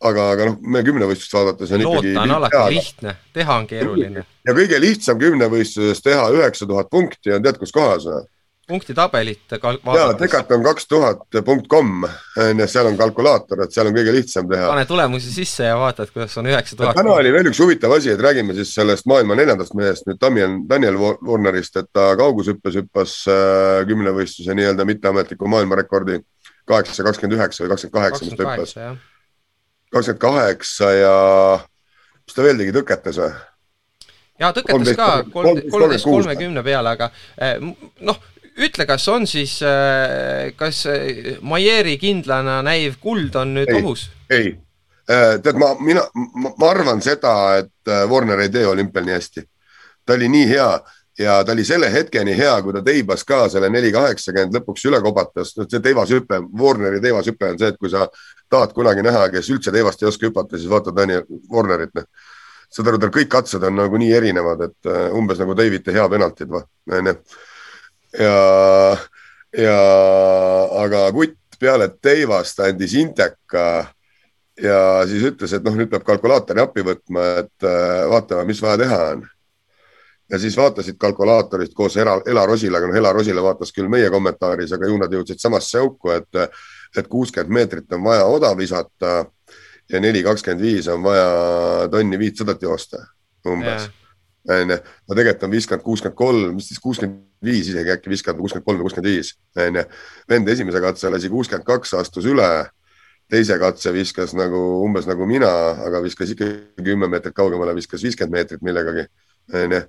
aga, aga noh, me kümnevõistlust vaadates on loota ikkagi. on alati teha. lihtne, teha on keeruline. ja kõige lihtsam kümnevõistluses teha üheksa tuhat punkti on tead kus kohas või? punktitabelit. ja tegelikult on kaks tuhat punkt kom, seal on kalkulaator, et seal on kõige lihtsam teha. pane tulemusi sisse ja vaatad, kuidas on üheksa tuhat. täna oli veel üks huvitav asi, et räägime siis sellest maailma neljandast mehest nüüd Daniel, Daniel Warnerist, et ta kaugushüppes hüppas äh, kümnevõistluse nii-öelda mitteametliku maailmarekordi kaheksa, kakskümmend üheksa või kakskümmend kaheksa, mis ta hüppas kakskümmend kaheksa ja mis ta veel tegi, tõketes või? ja tõketes ka kolmteist kolmekümne peale, aga eh, noh, ütle, kas on siis, eh, kas eh, Maieri kindlana näiv kuld on nüüd ei, ohus? ei, tead, ma, mina, ma arvan seda, et Warner ei tee olümpial nii hästi. ta oli nii hea ja ta oli selle hetkeni hea, kui ta teibas ka selle neli kaheksakümmend lõpuks üle kobatas, noh, see teivashüpe, Warneri teivashüpe on see, et kui sa tahad kunagi näha, kes üldse teivast ei oska hüpata, siis vaata Daniel Warnerit, noh. saad aru, tal kõik katsed on nagu nii erinevad, et uh, umbes nagu Davide hea penaltid, onju. ja, ja aga kutt peale teivast andis Inteka ja siis ütles, et noh, nüüd peab kalkulaatori appi võtma, et uh, vaatame, mis vaja teha on ja siis vaatasid kalkulaatorist koos Ela, Ela Rosilaga, noh, Ela Rosila vaatas küll meie kommentaaris, aga ju nad jõudsid samasse auku, et, et kuuskümmend meetrit on vaja oda visata ja neli kakskümmend viis on vaja tonni viitsadat joosta umbes. onju, no tegelikult on viiskümmend, kuuskümmend kolm, mis siis kuuskümmend viis isegi äkki viiskümmend, kuuskümmend kolm või kuuskümmend viis, onju. vend esimese katse lasi kuuskümmend kaks, astus üle. Teise katse viskas nagu umbes nagu mina, aga viskas ikkagi kümme meetrit kaugemale, viskas viiskümmend meetrit millegagi, onju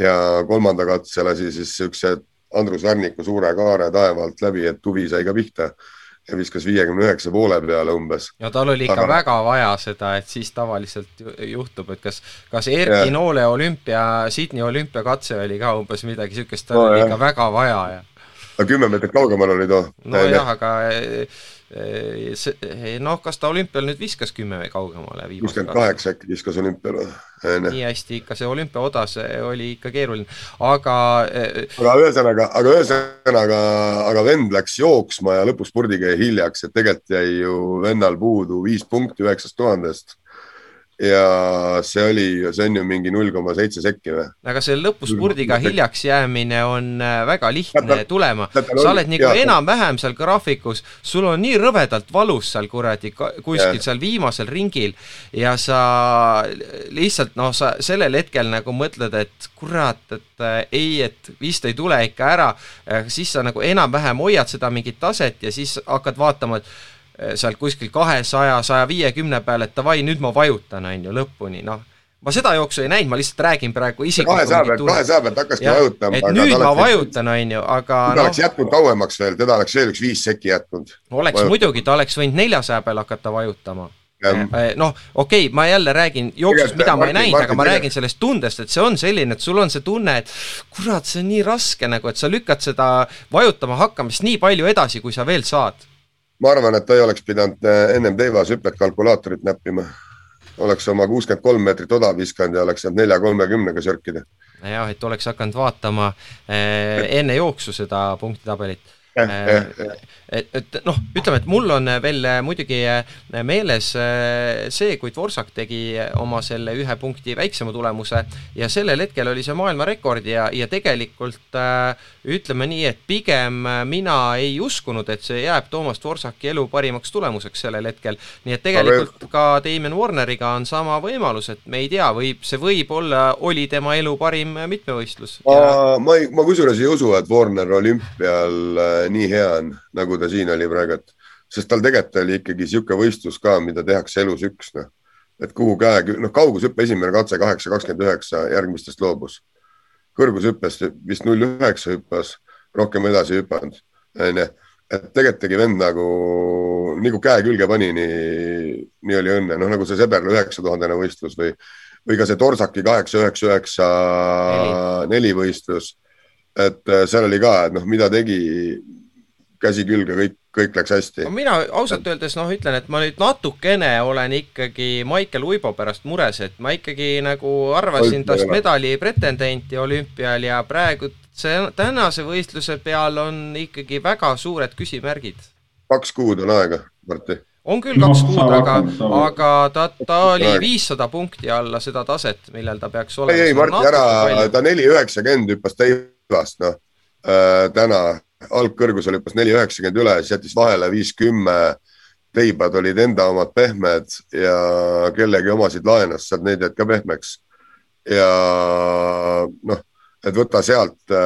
ja kolmanda katse lasi siis siukse Andrus Värniku suure kaare taeva alt läbi, et huvi sai ka pihta ja viskas viiekümne üheksa poole peale umbes. ja tal oli ikka Aga... väga vaja seda, et siis tavaliselt juhtub, et kas, kas Erki ja. Noole olümpia, Sydney olümpiakatse oli ka umbes midagi siukest, tal no, oli jah. ikka väga vaja ja. aga kümme meetrit kaugemal oli too. nojah, aga noh, kas ta olümpial nüüd viskas kümme või kaugemale? kuuskümmend kaheksa äkki viskas olümpial või? nii hästi ikka see olümpiaodas oli ikka keeruline, aga. aga ühesõnaga, aga ühesõnaga, aga vend läks jooksma ja lõpus spurdiga jäi hiljaks, et tegelikult jäi ju vennal puudu viis punkti üheksast tuhandest ja see oli, see on ju mingi null koma seitse sekki või? aga see lõpuspurdiga hiljaks jäämine on äh, väga lihtne tulema. sa oled nagu enam-vähem seal graafikus, sul on nii rõvedalt valus seal kuradi kuskil ja. seal viimasel ringil ja sa lihtsalt noh, sa sellel hetkel nagu mõtled, et kurat, et äh, ei, et vist ei tule ikka ära, siis sa nagu enam-vähem hoiad seda mingit taset ja siis hakkad vaatama, et sealt kuskil kahesaja, saja viiekümne peal, et davai, nüüd ma vajutan, on ju, lõpuni, noh ma seda jooksu ei näinud, ma lihtsalt räägin praegu isiklikult. kahesaja pealt, kahesaja pealt hakkaski vajutama. et nüüd ma vajutan, on ju, aga. ta no, oleks jätkunud kauemaks veel, teda oleks veel üks viis sekki jätkunud. oleks Vajutab. muidugi, ta oleks võinud neljasaja peal hakata vajutama. Eh, eh, noh, okei okay,, ma jälle räägin jooksust, mida ma ei näinud, aga ma räägin sellest tundest, et see on selline, et sul on see tunne, et kurat, see on nii raske nagu, et sa lükkad seda vajutama hakkamist nii palju edasi, kui sa veel saad ma arvan, et ta ei oleks pidanud eh, ennem teivas hüpet kalkulaatorit näppima. oleks oma kuuskümmend kolm meetrit oda viskanud ja oleks saanud nelja kolmekümnega sörkida. jah, et oleks hakanud vaatama eh, enne jooksu seda punktitabelit et, et noh, ütleme, et mul on veel muidugi meeles see, kui Dvorsak tegi oma selle ühe punkti väiksema tulemuse ja sellel hetkel oli see maailmarekord ja, ja tegelikult ütleme nii, et pigem mina ei uskunud, et see jääb Toomas Dvorsaki elu parimaks tulemuseks sellel hetkel. nii et tegelikult ka Damon Warneriga on sama võimalus, et me ei tea, võib, see võib olla, oli tema elu parim mitmevõistlus. ma ja..., ma ma kusjuures ei usu, et Warner olümpial nii hea on, nagu ta siin oli praegu, et sest tal tegelikult oli ikkagi niisugune võistlus ka, mida tehakse elus üks, noh. et kuhu käe, noh, kaugushüppe esimene katse kaheksa, kakskümmend üheksa, järgmistest loobus. kõrgushüppest vist null üheksa hüppas, rohkem edasi ei hüpanud, onju. et tegelikult tegi vend nagu, nagu käe külge pani, nii, nii oli õnne, noh nagu see Seberla üheksa tuhandene võistlus või, või ka see Torsaki kaheksa, üheksa, üheksa, neli võistlus et äh, seal oli ka, et noh, mida tegi, käsi külge, kõik, kõik läks hästi. mina ausalt öeldes noh, ütlen, et ma nüüd natukene olen ikkagi Maicel Uibo pärast mures, et ma ikkagi nagu arvasin tast medali pretendenti olümpial ja praegu see tänase võistluse peal on ikkagi väga suured küsimärgid. kaks kuud on aega, Martti on küll kaks no, kuud, aga, aga ta, ta oli viissada punkti alla seda taset, millel ta peaks olema. ei, ei Martti, ära, ta neli üheksakümmend hüppas teivast, noh äh, täna algkõrgusel hüppas neli üheksakümmend üle, siis jättis vahele viis kümme. teibad olid enda omad pehmed ja kellegi omasid laenas, sealt need jäid ka pehmeks. ja noh, et võta sealt,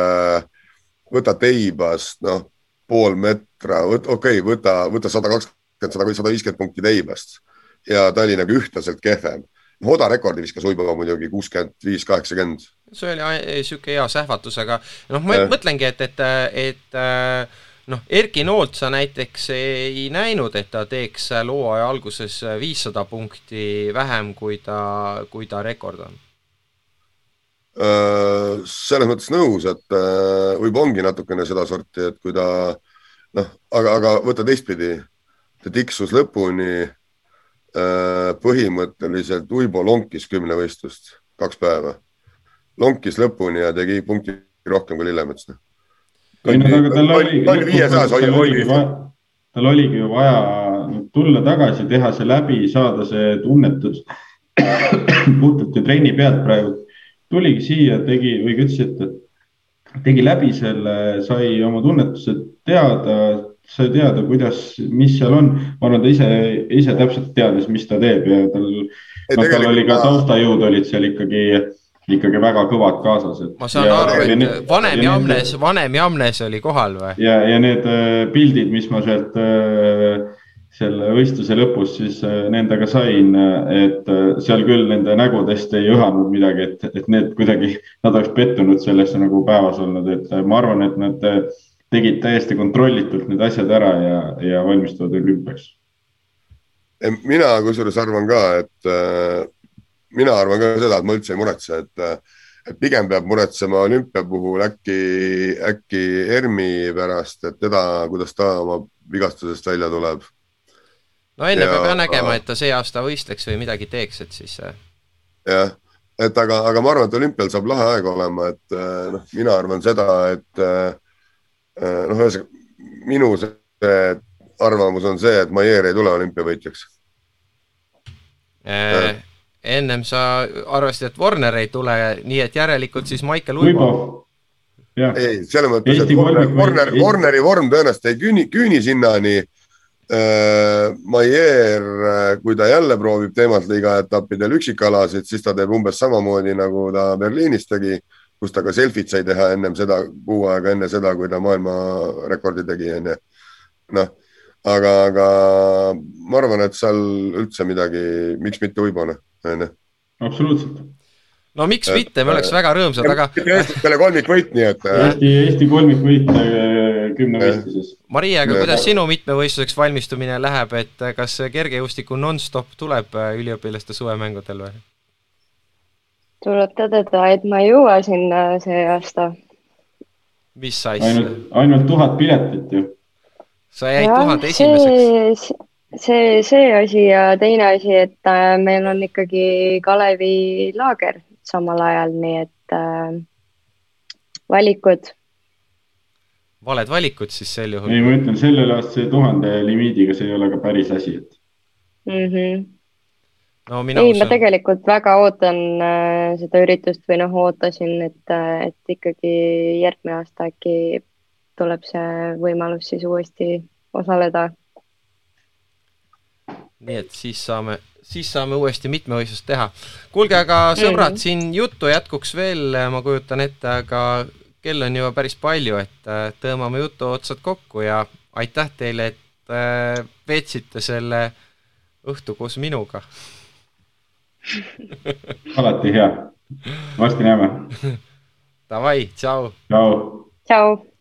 võta teibast, noh, pool metra, okei okay,, võta, võta sada kakskümmend, sada, sada viiskümmend punkti teibast ja ta oli nagu ühtlaselt kehvem Oda rekordi viskas Uibo muidugi kuuskümmend viis, kaheksakümmend. See oli niisugune hea sähvatus, aga noh, ma äh. mõtlengi, et, et, et äh, noh, Erki Noolt sa näiteks ei näinud, et ta teeks looaja alguses viissada punkti vähem, kui ta, kui ta rekord on? Selles mõttes nõus, et võib ongi natukene sedasorti, et kui ta noh, aga, aga võta teistpidi, ta tiksus lõpuni põhimõtteliselt Uibo lonkis kümnevõistlust kaks päeva. Lonkis lõpuni ja tegi punkti rohkem kui Lillemets. no aga tal oli, tal oligi, ju vaja tulla tagasi, teha see läbi, saada see tunnetus puhtalt ju trenni pealt praegu. tuligi siia, tegi või ütles, et tegi läbi selle, sai oma tunnetused teada sai teada, kuidas, mis seal on. ma arvan, ta ise, ise täpselt teadis, mis ta teeb ja tal, noh, tal oli ka taustajõud olid seal ikkagi, ikkagi väga kõvad kaasas. ma saan ja, aru, et need, vanem Jamnes, vanem Jamnes oli kohal või? ja, ja need äh, pildid, mis ma sealt äh, selle võistluse lõpus siis äh, nendega sain, et seal küll nende nägudest ei õhanud midagi, et, et need kuidagi, nad oleks pettunud sellesse nagu päevas olnud, et ma arvan, et nad tegid täiesti kontrollitult need asjad ära ja, ja valmistuvad olümpiaks. mina kusjuures arvan ka, et äh, mina arvan ka seda, et ma üldse ei muretse, et, äh, et pigem peab muretsema olümpia puhul äkki, äkki ERMi pärast, et teda, kuidas ta oma vigastusest välja tuleb. no enne ja, peab jah nägema, et ta see aasta võistleks või midagi teeks, et siis. Äh, jah, et aga, aga ma arvan, et olümpial saab lahe aeg olema, et noh, mina arvan seda, et Äh, noh, ühesõnaga minu see arvamus on see, et Maier ei tule olümpiavõitjaks äh,. Ennem sa arvasid, et Warner ei tule, nii et järelikult siis Maicel Uibo. ei, selles mõttes, et Warner, Warner, Warneri vorm tõenäoliselt ei küüni, küüni sinnani äh,. Maier, äh, kui ta jälle proovib teemalt liiga etappidel üksikalasid, siis ta teeb umbes samamoodi, nagu ta Berliinis tegi kus ta ka selfit sai teha ennem seda, kuu aega enne seda, kui ta maailmarekordi tegi, onju. noh, aga, aga ma arvan, et seal üldse midagi, miks mitte uibane, onju. absoluutselt no miks et, mitte, me oleks väga rõõmsad, aga. peale kolmikvõit, nii et. Eesti, Eesti kolmikvõit äh, kümnevõistluses. Maria, aga kuidas sinu mitmevõistluseks valmistumine läheb, et kas kergejõustiku nonstop tuleb äh, üliõpilaste suvemängudel või? tuleb tõdeda, et ma ei jõua sinna see aasta. mis asja? ainult, ainult tuhat piletit ju. sa jäid tuhat esimeseks. See, see asi ja teine asi, et äh, meil on ikkagi Kalevi laager samal ajal, nii et äh, valikud valed valikud siis sel juhul? ei, ma ütlen sellel aastal tuhande limiidiga, see ei ole ka päris asi, et mm. -hmm. no mina ei usun..., ma tegelikult väga ootan äh, seda üritust või noh, ootasin, et, äh, et ikkagi järgmine aasta äkki tuleb see võimalus siis uuesti osaleda. Nii et siis saame, siis saame uuesti mitmevõistlust teha. kuulge, aga sõbrad mm, siin juttu jätkuks veel, ma kujutan ette, aga kell on juba päris palju, et äh, tõmbame jutu otsad kokku ja aitäh teile, et äh, veetsite selle õhtu koos minuga alati hea. varsti näeme. Davai, tšau. tšau. tšau.